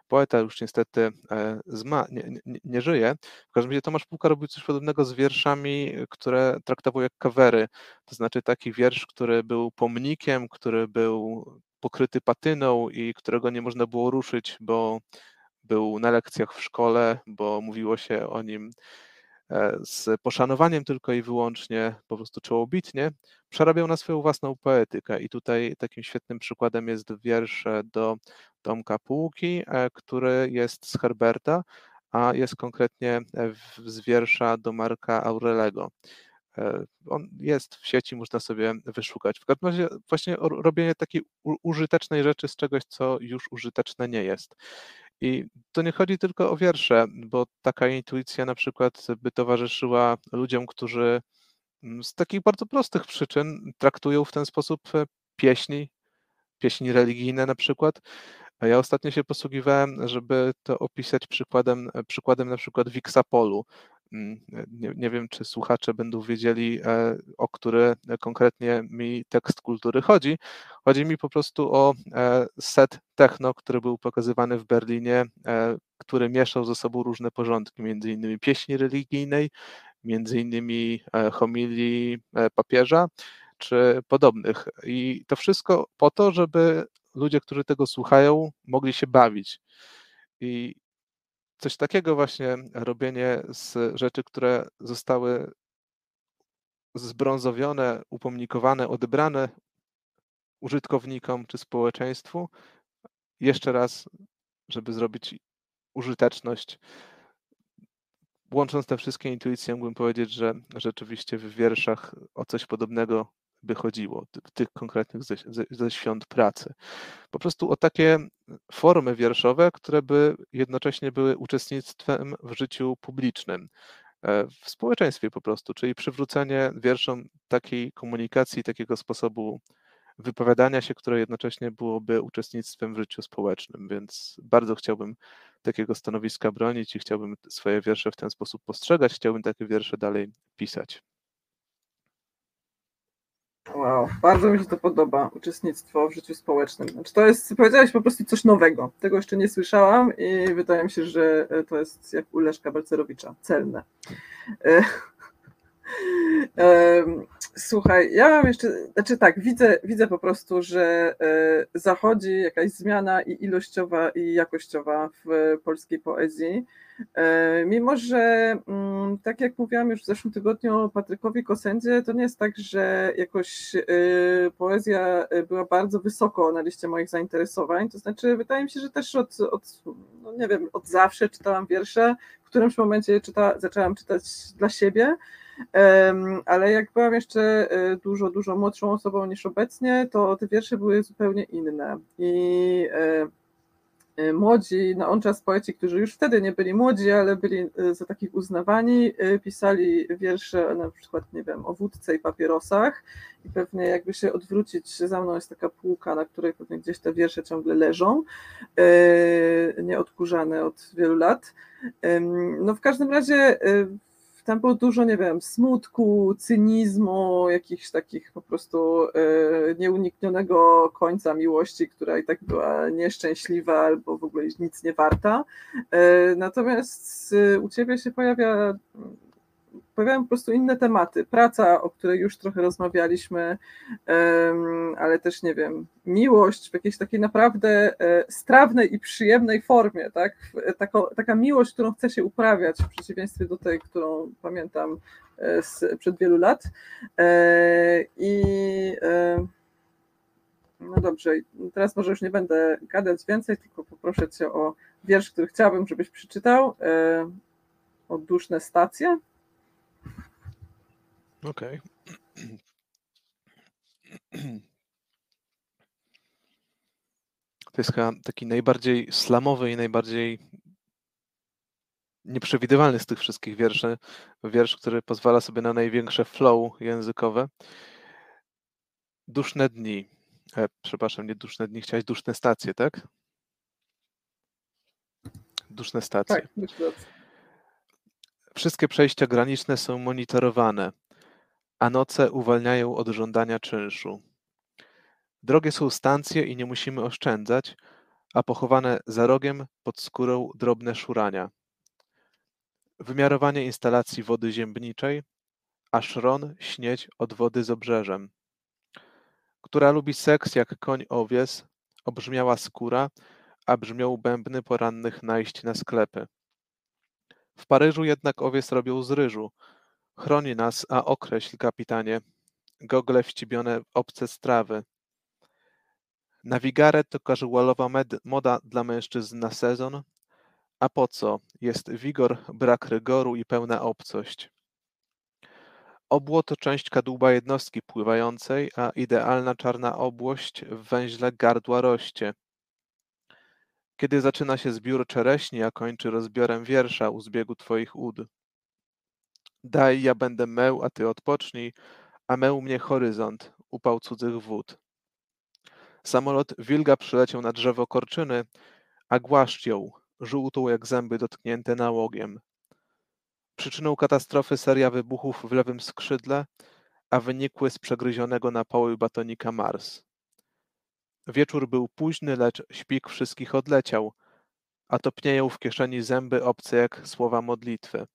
poeta, już niestety e, zma, nie, nie, nie, żyje. W każdym razie Tomasz Półka robił coś podobnego z wierszami, które traktował jak kawery. To znaczy taki wiersz, który był pomnikiem, który był pokryty patyną i którego nie można było ruszyć, bo był na lekcjach w szkole, bo mówiło się o nim E, z poszanowaniem tylko i wyłącznie, po prostu czołobitnie, przerabiał na swoją własną poetykę. I tutaj takim świetnym przykładem jest wiersz do Tomka Półki, e, który jest z Herberta, a jest konkretnie z wiersza do Marka Aurelego. E, on jest w sieci, można sobie wyszukać. W każdym razie właśnie robienie takiej użytecznej rzeczy z czegoś, co już użyteczne nie jest. I to nie chodzi tylko o wiersze, bo taka intuicja na przykład by towarzyszyła ludziom, którzy mm, z takich bardzo prostych przyczyn traktują w ten sposób e, pieśni, pieśni religijne na przykład. Ja ostatnio się posługiwałem, żeby to opisać przykładem, e, przykładem na przykład Wixapolu. Mm, nie, nie wiem, czy słuchacze będą wiedzieli, e, o który konkretnie mi tekst kultury chodzi. Chodzi mi po prostu o set techno, który był pokazywany w Berlinie, który mieszał ze sobą różne porządki, między innymi pieśni religijnej, między innymi e, homilii e, papieża czy podobnych. I to wszystko po to, żeby ludzie, którzy tego słuchają, mogli się bawić. I coś takiego właśnie robienie z rzeczy, które zostały zbrązowione, upomnikowane, odebrane użytkownikom czy społeczeństwu, jeszcze raz, żeby zrobić użyteczność. Łącząc te wszystkie intuicje, mógłbym powiedzieć, że rzeczywiście w wierszach o coś podobnego by chodziło, tych konkretnych ze, ze, ze, świąt pracy. Po prostu o takie formy wierszowe, które by jednocześnie były uczestnictwem w życiu publicznym, e, w społeczeństwie po prostu, czyli przywrócenie wierszom takiej komunikacji, takiego sposobu wypowiadania się, które jednocześnie byłoby uczestnictwem w życiu społecznym, więc bardzo chciałbym takiego stanowiska bronić i chciałbym swoje wiersze w ten sposób postrzegać, chciałbym takie wiersze dalej pisać. Wow, bardzo mi się to podoba, uczestnictwo w życiu społecznym. Znaczy to jest, powiedziałeś po prostu coś nowego. Tego jeszcze nie słyszałam i wydaje mi się, że to jest jak u Leszka Balcerowicza, celne. E, Słuchaj, ja mam jeszcze, znaczy tak, widzę, widzę po prostu, że e, zachodzi jakaś zmiana i ilościowa, i jakościowa w polskiej poezji. E, mimo, że mm, tak jak mówiłam już w zeszłym tygodniu Patrykowi Kosendzie, to nie jest tak, że jakoś e, poezja była bardzo wysoko na liście moich zainteresowań. To znaczy, wydaje mi się, że też od, od no nie wiem, od zawsze czytałam wiersze, w którymś momencie czyta, zaczęłam czytać dla siebie ale jak byłam jeszcze e, dużo, dużo młodszą osobą niż obecnie, to te wiersze były zupełnie inne. I młodzi, na on czas poeci, którzy już wtedy nie byli młodzi, ale byli za takich uznawani, pisali wiersze na przykład, nie wiem, o wódce i papierosach i pewnie jakby się odwrócić, za mną jest taka półka, na której pewnie gdzieś te wiersze ciągle leżą, nieodkurzane od wielu lat. No w każdym razie tam było dużo, nie wiem, smutku, cynizmu, jakichś takich po prostu e, nieuniknionego końca miłości, która i tak była nieszczęśliwa albo w ogóle nic nie warta. E, natomiast u ciebie się pojawia pojawiają po prostu inne tematy. Praca, o której już trochę rozmawialiśmy, ale też nie wiem, miłość w jakiejś takiej naprawdę e, strawnej i przyjemnej formie, tak? Taka, taka miłość, którą chce się uprawiać, w przeciwieństwie do tej, którą pamiętam e, przed wielu lat. E, I no dobrze, teraz może już nie będę gadać więcej, tylko poproszę Cię o wiersz, który chciałabym, żebyś przeczytał. Odduszne stacje. Okej. To jest chyba taki najbardziej slamowy i najbardziej nieprzewidywalny z tych wszystkich wierszy. Wiersz, który pozwala sobie na największe flow językowe. Duszne dni. E, przepraszam, nie duszne dni, chciałeś duszne stacje, tak? Duszne stacje. Tak. Wszystkie przejścia graniczne są monitorowane a noce uwalniają od żądania czynszu. Drogie są stancje i nie musimy oszczędzać, a pochowane za rogiem pod skórą drobne szurania. Wymiarowanie instalacji wody ziębniczej, a szron śnieć od wody z obrzeżem. Która lubi seks jak koń owies, obrzmiała skóra, a brzmią bębny porannych najść na sklepy. W Paryżu jednak owies robią z ryżu, Chroni nas, a określ, kapitanie, gogle wcibione w obce strawy. Nawigaret to casualowa moda dla mężczyzn na sezon, a po co? Jest wigor, brak rygoru i pełna obcość. Obło to część kadłuba jednostki pływającej, a idealna czarna obłość w węźle gardła roście. Kiedy zaczyna się zbiór czereśni, a kończy rozbiorem wiersza u zbiegu twoich ud. Daj, ja będę meł, a ty odpocznij, a meł mnie horyzont, upał cudzych wód. Samolot wilga przyleciał na drzewo korczyny, a głaszcz ją, żółtą jak zęby dotknięte nałogiem. Przyczyną katastrofy seria wybuchów w lewym skrzydle, a wynikły z przegryzionego na poły batonika Mars. Wieczór był późny, lecz śpik wszystkich odleciał, a topnieją w kieszeni zęby obce jak słowa modlitwy.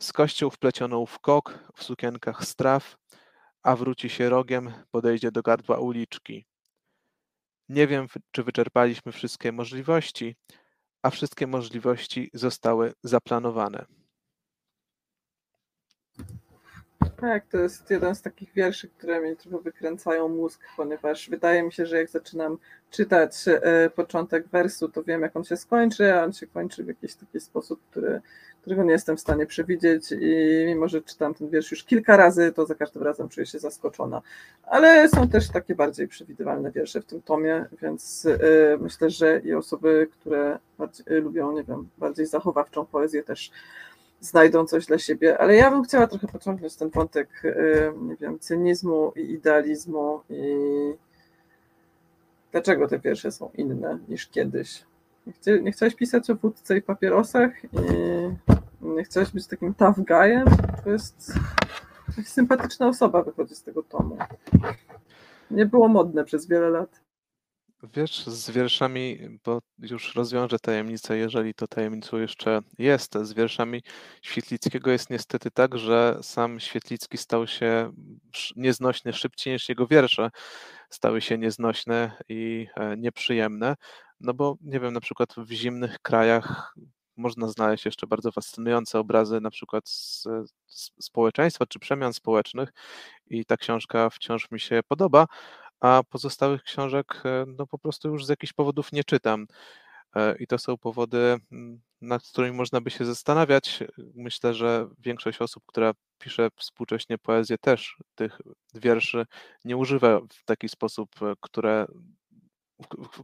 Z kością wplecioną w kok, w sukienkach straw, a wróci się rogiem, podejdzie do gardła uliczki. Nie wiem, czy wyczerpaliśmy wszystkie możliwości, a wszystkie możliwości zostały zaplanowane. Tak, to jest jeden z takich wierszy, które mi trochę wykręcają mózg, ponieważ wydaje mi się, że jak zaczynam czytać e, początek wersu, to wiem, jak on się skończy, a on się kończy w jakiś taki sposób, który, którego nie jestem w stanie przewidzieć i mimo, że czytam ten wiersz już kilka razy, to za każdym razem czuję się zaskoczona. Ale są też takie bardziej przewidywalne wiersze w tym tomie, więc e, myślę, że i osoby, które bardziej, lubią, nie wiem, bardziej zachowawczą poezję też znajdą coś dla siebie, ale ja bym chciała trochę pociągnąć ten wątek, y, nie wiem, cynizmu i idealizmu i dlaczego te wiersze są inne niż kiedyś. Nie, nie chciałeś pisać o wódce i papierosach i nie chciałeś być takim tough guyem? To jest sympatyczna osoba wychodzi z tego tomu. Nie było modne przez wiele lat. Wiesz, z wierszami, bo już rozwiążę tajemnicę, jeżeli to tajemnicą jeszcze jest, z wierszami Świetlickiego jest niestety tak, że sam Świetlicki stał się nieznośny szybciej niż jego wiersze stały się nieznośne i e, nieprzyjemne, no bo nie wiem, na przykład w zimnych krajach można znaleźć jeszcze bardzo fascynujące obrazy na przykład z, z społeczeństwa czy przemian społecznych i ta książka wciąż mi się podoba, a pozostałych książek e, no po prostu już z jakichś powodów nie czytam. E, I to są powody, mm, nad którymi można by się zastanawiać. Myślę, że większość osób, która pisze współcześnie poezję, też tych wierszy nie używa w taki sposób, e, które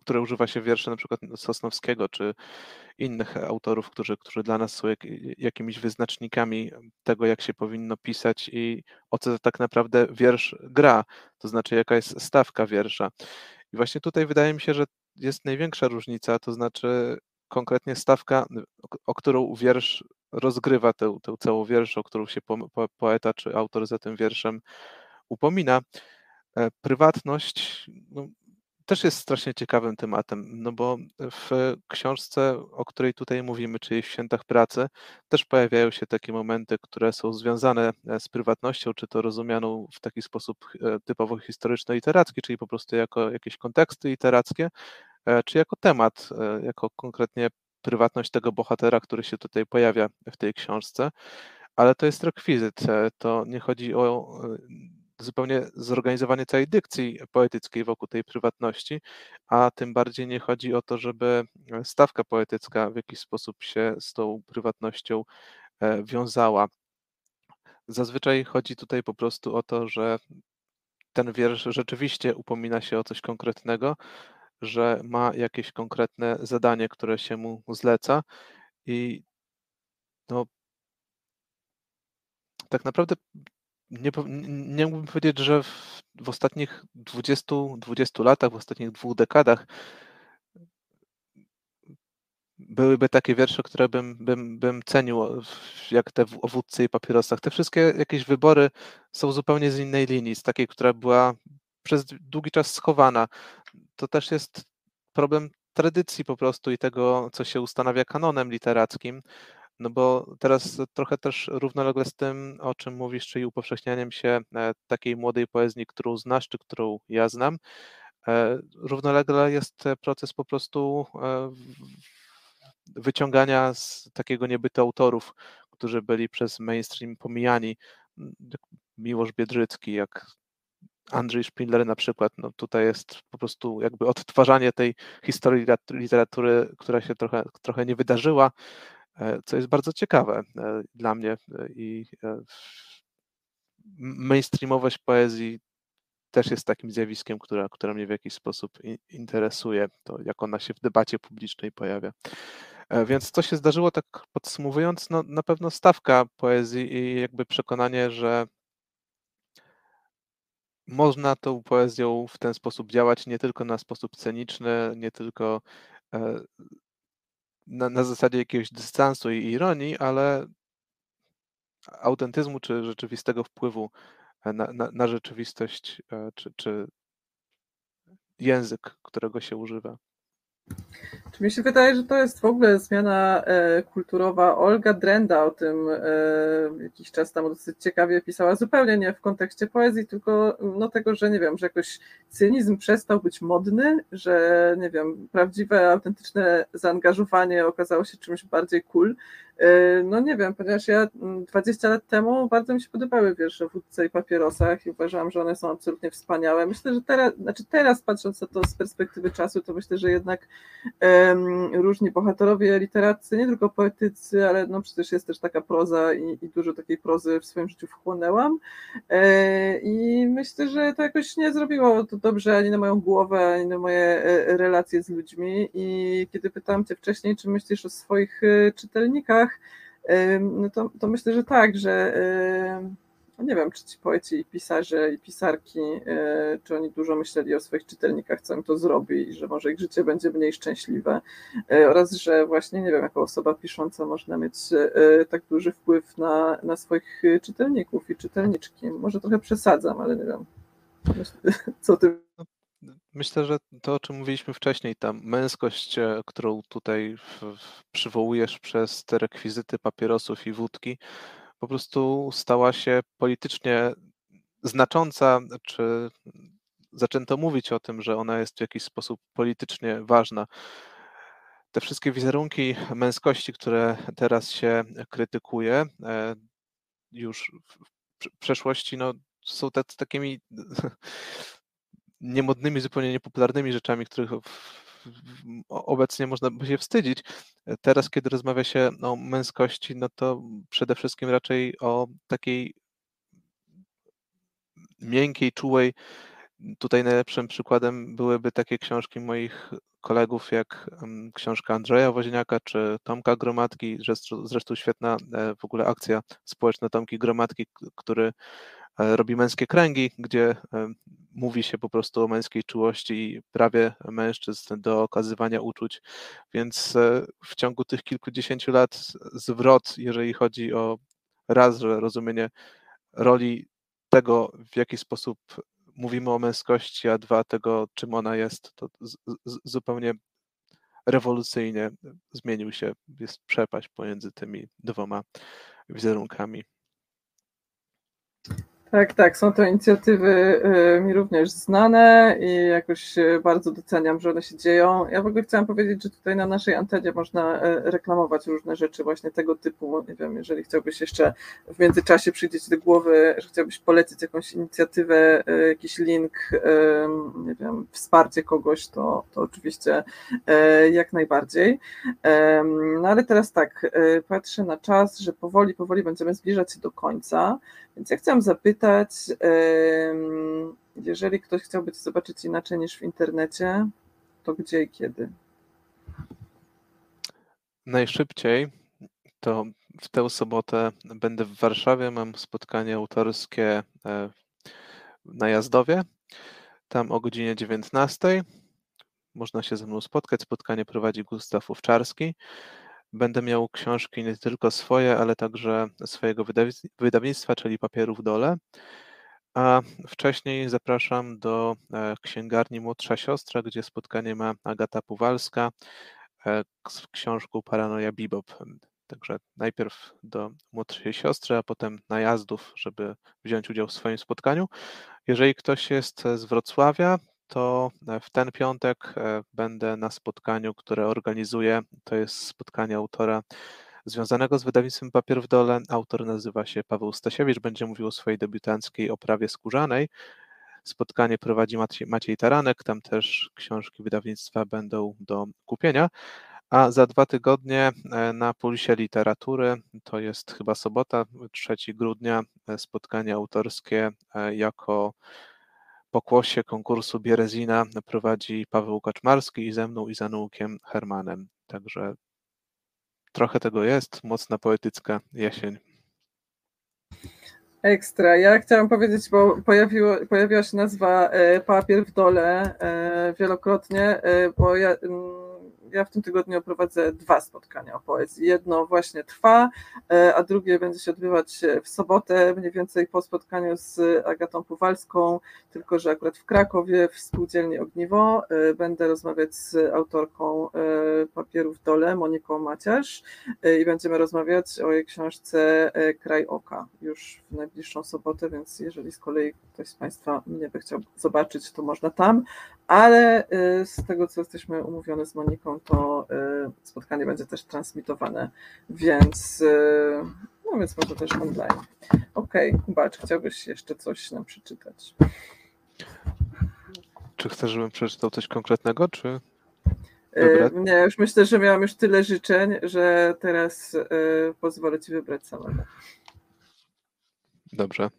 które używa się wierszy na przykład Sosnowskiego czy innych autorów, którzy, którzy dla nas są jak, jakimiś wyznacznikami tego, jak się powinno pisać i o co tak naprawdę wiersz gra, to znaczy jaka jest stawka wiersza. I właśnie tutaj wydaje mi się, że jest największa różnica, to znaczy konkretnie stawka, o którą wiersz rozgrywa tę, tę całą wiersz, o którą się po, po, poeta czy autor za tym wierszem upomina. E, prywatność, no, też jest strasznie ciekawym tematem, no bo w książce, o której tutaj mówimy, czyli w Świętach Pracy, też pojawiają się takie momenty, które są związane e, z prywatnością, czy to rozumianą w taki sposób e, typowo historyczno-literacki, czyli po prostu jako jakieś konteksty literackie, e, czy jako temat, jako konkretnie prywatność tego bohatera, który się tutaj pojawia w tej książce. Ale to jest rekwizyt. To nie chodzi o zupełnie zorganizowanie całej dykcji poetyckiej wokół tej prywatności, a tym bardziej nie chodzi o to, żeby stawka poetycka w jakiś sposób się z tą prywatnością e, wiązała. Zazwyczaj chodzi tutaj po prostu o to, że ten wiersz rzeczywiście upomina się o coś konkretnego, że ma jakieś konkretne zadanie, które się mu zleca i no, tak naprawdę nie, nie mógłbym powiedzieć, że w, w ostatnich 20, 20 latach, w ostatnich dwóch dekadach byłyby takie wiersze, które bym, bym, bym cenił, jak te o i papierosach. Te wszystkie jakieś wybory są zupełnie z innej linii, z takiej, która była przez długi czas schowana. To też jest problem tradycji po prostu i tego, co się ustanawia kanonem literackim, no bo teraz trochę też równolegle z tym, o czym mówisz, czyli upowszechnianiem się e, takiej młodej poezji, którą znasz, czy którą ja znam, e, równolegle jest proces po prostu e, wyciągania z takiego niebytu autorów, którzy byli przez mainstream pomijani, jak Miłosz Biedrzycki, jak Andrzej Spindler na przykład, no tutaj jest po prostu jakby odtwarzanie tej historii literatury, która się trochę, trochę nie wydarzyła, E, co jest bardzo ciekawe e, dla mnie e, i mainstreamowość poezji też jest takim zjawiskiem, która, która mnie w jakiś sposób interesuje, to jak ona się w debacie publicznej pojawia. E, więc co się zdarzyło, tak podsumowując, no na pewno stawka poezji i jakby przekonanie, że można tą poezją w ten sposób działać, nie tylko na sposób sceniczny, nie tylko e, na, na zasadzie jakiegoś dystansu i ironii, ale autentyzmu czy rzeczywistego wpływu e, na, na, na rzeczywistość, czy, czy język, którego się używa. Czy mi się wydaje, że to jest w ogóle zmiana e, kulturowa. Olga Drenda o tym e, jakiś czas temu dosyć ciekawie pisała, zupełnie nie w kontekście poezji, tylko no tego, że nie wiem, że jakoś cynizm przestał być modny, że nie wiem, prawdziwe, autentyczne zaangażowanie okazało się czymś bardziej cool. E, no nie wiem, ponieważ ja 20 lat temu bardzo mi się podobały wiersze o wódce i papierosach i uważałam, że one są absolutnie wspaniałe. Myślę, że teraz, znaczy teraz patrząc na to z perspektywy czasu, to myślę, że jednak różni bohaterowie literaccy, nie tylko poetycy, ale no przecież jest też taka proza i, i dużo takiej prozy w swoim życiu wchłonęłam e, i myślę, że to jakoś nie zrobiło to dobrze ani na moją głowę, ani na moje e, relacje z ludźmi i kiedy pytałam Cię wcześniej, czy myślisz o swoich e, no to, to myślę, że tak, że no nie wiem, czy ci poeci i pisarze i pisarki, e, czy oni dużo myśleli o swoich czytelnikach, co im to zrobi i że może ich życie będzie mniej szczęśliwe e, oraz, że właśnie, nie wiem, jako osoba pisząca można mieć e, tak duży wpływ na, na swoich czytelników i czytelniczki. Może trochę przesadzam, ale nie wiem, co ty Myślę, że to, o czym mówiliśmy wcześniej, ta męskość, którą tutaj przywołujesz przez te rekwizyty papierosów i wódki, po prostu stała się politycznie znacząca, czy zaczęto mówić o tym, że ona jest w jakiś sposób politycznie ważna. Te wszystkie wizerunki męskości, które teraz się krytykuje, e, już w przeszłości no, są takimi niemodnymi, zupełnie niepopularnymi rzeczami, których obecnie można by się wstydzić. Teraz, kiedy rozmawia się o męskości, no to przede wszystkim raczej o takiej miękkiej, czułej. Tutaj najlepszym przykładem byłyby takie książki moich kolegów, jak książka Andrzeja Woźniaka czy Tomka Gromadki, zresztą świetna e, w ogóle akcja społeczna Tomki Gromadki, który e, robi męskie kręgi, gdzie mówi się po prostu o męskiej czułości i prawie mężczyzn do okazywania uczuć, więc e, w ciągu tych kilkudziesięciu lat zwrot, jeżeli chodzi o raz, że rozumienie roli tego, w jaki sposób mówimy o męskości, a dwa tego, czym ona jest, to zupełnie rewolucyjnie zmienił się, jest przepaść pomiędzy tymi dwoma wizerunkami. Tak, tak, są to inicjatywy y, mi również znane i jakoś y, bardzo doceniam, że one się dzieją. Ja w ogóle chciałam powiedzieć, że tutaj na naszej antenie można y, reklamować różne rzeczy właśnie tego typu. Nie wiem, jeżeli chciałbyś jeszcze w międzyczasie przyjdzie ci do głowy, że chciałbyś polecić jakąś inicjatywę, jakiś link, nie wiem, wsparcie kogoś, to, to oczywiście jak najbardziej. No ale teraz tak, patrzę na czas, że powoli, powoli będziemy zbliżać się do końca, więc ja chciałam zapytać, jeżeli ktoś chciałby zobaczyć inaczej niż w internecie, to gdzie i kiedy? Najszybciej to w tę sobotę będę w Warszawie. Mam spotkanie autorskie e, na Jazdowie. Tam o godzinie 19. Można się ze mną spotkać. Spotkanie prowadzi Gustaw Owczarski. Będę miał książki nie tylko swoje, ale także swojego wydawnictwa, czyli Papierów Dole. A wcześniej zapraszam do e, księgarni Młodsza Siostra, gdzie spotkanie ma Agata Puwalska e, z książką Paranoja Bebop. Także najpierw do młodszej siostry, a potem najazdów, żeby wziąć udział w swoim spotkaniu. Jeżeli ktoś jest z Wrocławia, to e, w ten piątek e, będę na spotkaniu, które organizuję. To jest spotkanie autora związanego z wydawnictwem Papier w Dole. Autor nazywa się Paweł Stasiewicz, będzie mówił o swojej debiutanckiej oprawie skórzanej. Spotkanie prowadzi Maciej, Taranek, tam też książki wydawnictwa będą do kupienia. A za dwa tygodnie e, na Pulsie Literatury, to jest chyba sobota, 3 grudnia, spotkanie autorskie jako pokłosie konkursu Bierezina prowadzi Paweł Kaczmarski i ze mną i za Nułkiem Hermanem. Także trochę tego jest, mocna poetycka jesień. Ekstra. Ja chciałam powiedzieć, bo pojawiło, pojawiła się nazwa e, papier w dole e, wielokrotnie, e, bo ja mm, ja w tym tygodniu prowadzę dwa spotkania o poezji. Jedno właśnie trwa, e, a drugie będzie się odbywać w sobotę, mniej więcej po spotkaniu z Agatą Puwalską, tylko że akurat w Krakowie, w spółdzielni Ogniwo. E, będę rozmawiać z autorką e, papierów dole, Moniką Maciarz i będziemy rozmawiać o jej książce Kraj Oka już w najbliższą sobotę, więc jeżeli z kolei ktoś z Państwa mnie by chciał zobaczyć, to można tam, ale z tego, co jesteśmy umówione z Moniką, to y, spotkanie będzie też transmitowane, więc, y, no więc może też online. Okej, okay, Kubacz, chciałbyś jeszcze coś nam przeczytać? Czy chcesz, żebym przeczytał coś konkretnego, czy y, Nie, już myślę, że miałam już tyle życzeń, że teraz pozwolę Ci wybrać samemu. Dobrze.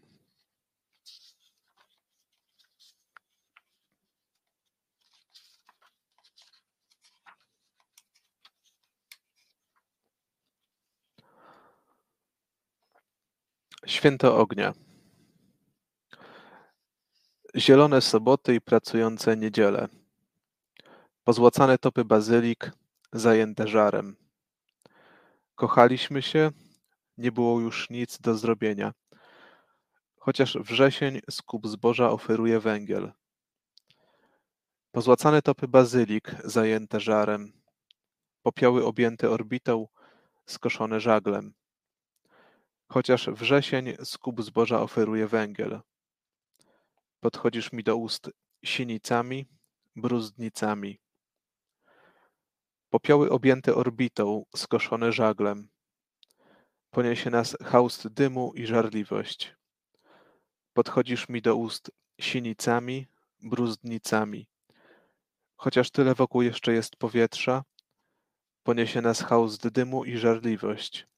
Święto ognia. Zielone soboty i pracujące niedziele. Pozłacane topy bazylik, zajęte żarem. Kochaliśmy się, nie było już nic do zrobienia. Chociaż wrzesień skup zboża oferuje węgiel. Pozłacane topy bazylik, zajęte żarem. Popioły objęte orbitą, skoszone żaglem. Chociaż wrzesień skup zboża oferuje węgiel. Podchodzisz mi do ust sinicami, bruzdnicami. Popioły objęte orbitą, skoszone żaglem. Poniesie nas haust dymu i żarliwość. Podchodzisz mi do ust sinicami, bruzdnicami. Chociaż tyle wokół jeszcze jest powietrza, poniesie nas haust dymu i żarliwość.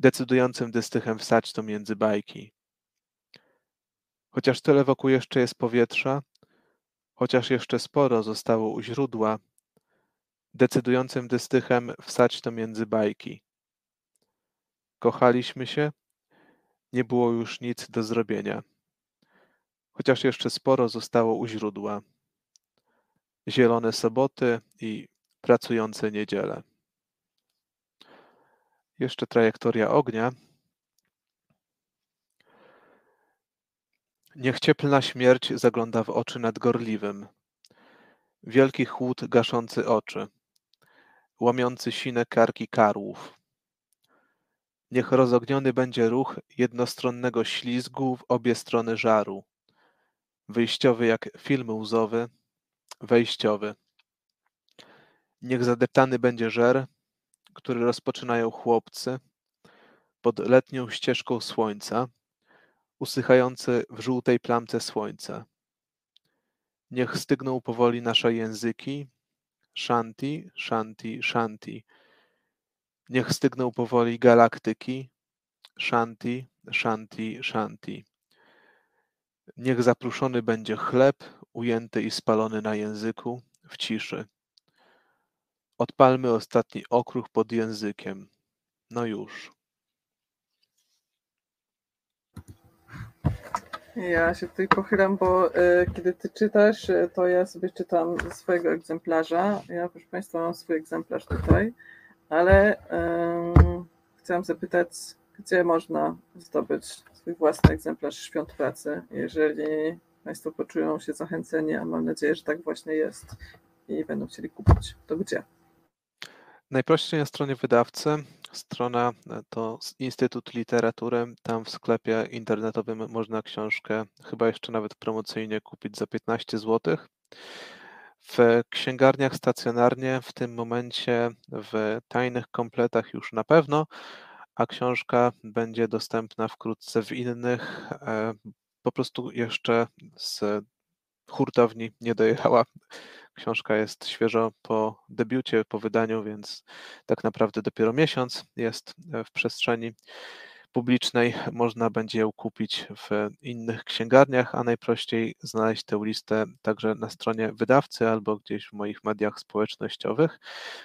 Decydującym dystychem wsać to między bajki. Chociaż tyle wokół jeszcze jest powietrza, chociaż jeszcze sporo zostało u źródła, decydującym dystychem wsać to między bajki. Kochaliśmy się, nie było już nic do zrobienia, chociaż jeszcze sporo zostało u źródła. Zielone soboty i pracujące niedziele. Jeszcze trajektoria ognia. Niech cieplna śmierć zagląda w oczy nadgorliwym. Wielki chłód gaszący oczy, łamiący sine karki karłów. Niech rozogniony będzie ruch jednostronnego ślizgu w obie strony żaru. Wyjściowy jak film łzowy, wejściowy. Niech zadeptany będzie żer, który rozpoczynają chłopcy pod letnią ścieżką słońca, usychający w żółtej plamce słońca. Niech stygną powoli nasze języki, shanti, shanti, shanti. Niech stygną powoli galaktyki, shanti, shanti, shanti. Niech zapruszony będzie chleb, ujęty i spalony na języku, w ciszy. Odpalmy ostatni okruch pod językiem. No już. Ja się tutaj pochylam, bo y, kiedy ty czytasz, y, to ja sobie czytam ze swojego egzemplarza. Ja, proszę Państwa, mam swój egzemplarz tutaj, ale y, chciałam zapytać, gdzie można zdobyć swój własny egzemplarz Świąt Pracy, jeżeli Państwo poczują się zachęceni, a mam nadzieję, że tak właśnie jest i będą chcieli kupić. To gdzie? Najprościej na stronie wydawcy. Strona e, to Instytut Literatury. Tam w sklepie internetowym można książkę chyba jeszcze nawet promocyjnie kupić za 15 zł. W księgarniach stacjonarnie w tym momencie w tajnych kompletach już na pewno, a książka będzie dostępna wkrótce w innych. E, po prostu jeszcze z hurtowni nie dojechała Książka jest świeżo po debiucie, po wydaniu, więc tak naprawdę dopiero miesiąc jest e, w przestrzeni. publicznej. Można będzie ją kupić w innych księgarniach, a najprościej znaleźć tę listę także na stronie wydawcy albo gdzieś w moich mediach społecznościowych.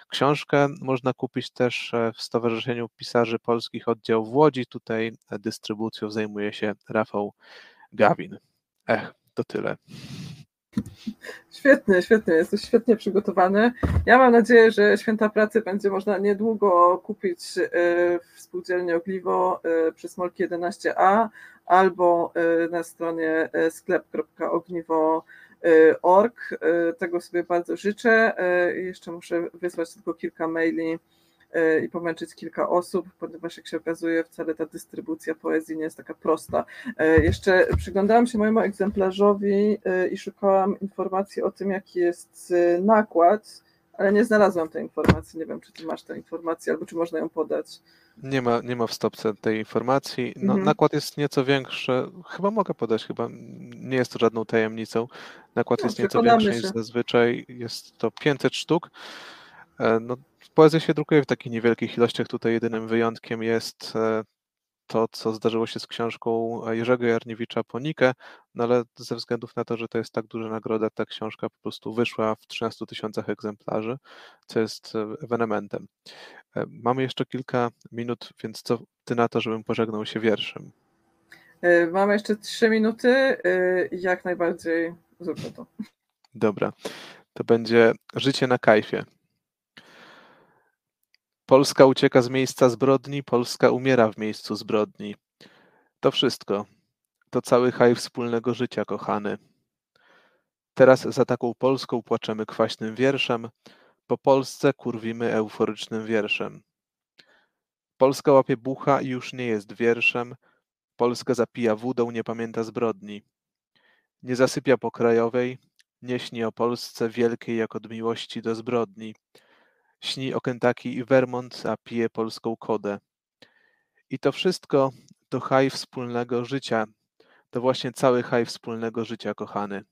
Książkę można kupić też e, w Stowarzyszeniu Pisarzy Polskich Oddział w Łodzi. Tutaj dystrybucją zajmuje się Rafał Gawin. Ech, to tyle. Świetnie, świetnie, jesteś świetnie przygotowany. Ja mam nadzieję, że Święta Pracy będzie można niedługo kupić e, w spółdzielni Ogliwo e, przy Smolki 11a albo e, na stronie sklep.ogniwo.org. Tego sobie bardzo życzę. Jeszcze muszę wysłać tylko kilka maili i pomęczyć kilka osób, ponieważ jak się okazuje, wcale ta dystrybucja poezji nie jest taka prosta. E, jeszcze przyglądałam się mojemu egzemplarzowi e, i szukałam informacji o tym, jaki jest nakład, ale nie znalazłam tej informacji. Nie wiem, czy ty masz tę informację, albo czy można ją podać. Nie ma, nie ma w stopce tej informacji. No, mhm. Nakład jest nieco większy. Chyba mogę podać, chyba nie jest to żadną tajemnicą. Nakład no, jest nieco większy niż zazwyczaj. Jest to 500 sztuk. No, Poezja się drukuje w takich niewielkich ilościach. Tutaj jedynym wyjątkiem jest e, to, co zdarzyło się z książką Jerzego Jarniewicza Ponikę, no ale ze względów na to, że to jest tak duża nagroda, ta książka po prostu wyszła w 13 tysiącach egzemplarzy, co jest e, ewenementem. E, mamy jeszcze kilka minut, więc co ty na to, żebym pożegnał się wierszem? Mamy jeszcze trzy minuty i jak najbardziej zróbmy to. Dobra, to będzie Życie na kajfie. Polska ucieka z miejsca zbrodni, Polska umiera w miejscu zbrodni. To wszystko. To cały haj wspólnego życia, kochany. Teraz za taką Polską płaczemy kwaśnym wierszem, po Polsce kurwimy euforycznym wierszem. Polska łapie bucha i już nie jest wierszem, Polska zapija wódą, nie pamięta zbrodni. Nie zasypia po krajowej, nie śni o Polsce wielkiej jak od miłości do zbrodni. Śni o Kentucky i Vermont, a pije polską kodę. I to wszystko to haj wspólnego życia. To właśnie cały haj wspólnego życia, kochany.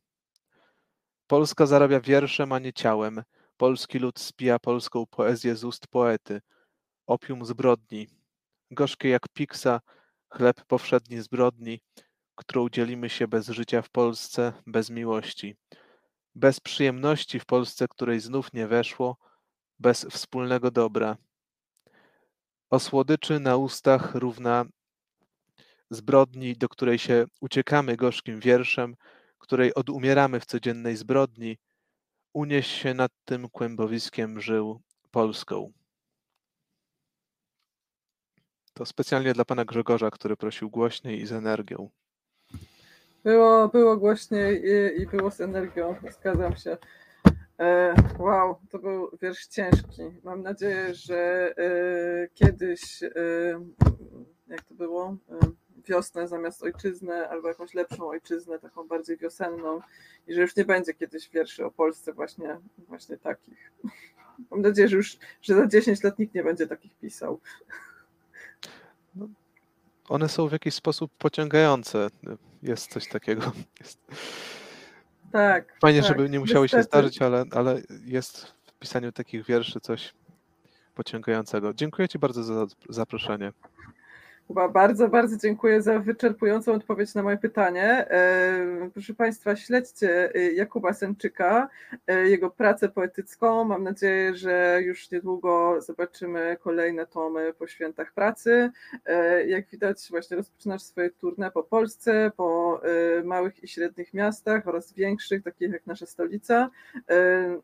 Polska zarabia wierszem, a nie ciałem. Polski lud spija polską poezję z ust poety. Opium zbrodni. Gorzkie jak piksa, chleb powszedni zbrodni, którą dzielimy się bez życia w Polsce, bez miłości. Bez przyjemności w Polsce, której znów nie weszło, bez wspólnego dobra. O słodyczy na ustach równa zbrodni, do której się uciekamy gorzkim wierszem, której odumieramy w codziennej zbrodni, unieś się nad tym kłębowiskiem żył Polską. To specjalnie dla pana Grzegorza, który prosił głośniej i z energią. Było, było głośniej i, i było z energią, zgadzam się. E, wow, to był wiersz ciężki. Mam nadzieję, że e, kiedyś, e, jak to było, wiosnę zamiast ojczyznę, albo jakąś lepszą ojczyznę, taką bardziej wiosenną, i że już nie będzie kiedyś wierszy o Polsce właśnie, właśnie takich. Mam nadzieję, że już że za 10 lat nikt nie będzie takich pisał. No, one są w jakiś sposób pociągające. Jest coś takiego. Jest tak. Fajnie, tak, żeby nie musiały niestety. się zdarzyć, ale, ale jest w pisaniu takich wierszy coś pociągającego. Dziękuję Ci bardzo za zaproszenie. Kuba, bardzo, bardzo dziękuję za wyczerpującą odpowiedź na moje pytanie. E, proszę Państwa, śledźcie e, Jakuba Senczyka, e, jego pracę poetycką. Mam nadzieję, że już niedługo zobaczymy kolejne tomy po świętach pracy. Jak widać, właśnie rozpoczynasz swoje tournée po Polsce, po małych i średnich miastach oraz większych, takich jak nasza stolica.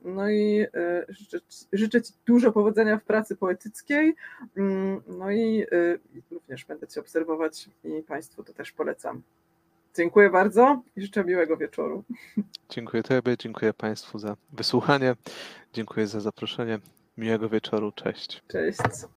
No i życzę, życzę Ci dużo powodzenia w pracy poetyckiej. Mm, no i również będę Cię obserwować i Państwu to też polecam. Dziękuję bardzo i życzę miłego wieczoru. Dziękuję Tobie, dziękuję Państwu za wysłuchanie, dziękuję za zaproszenie. Miłego wieczoru, cześć. Cześć.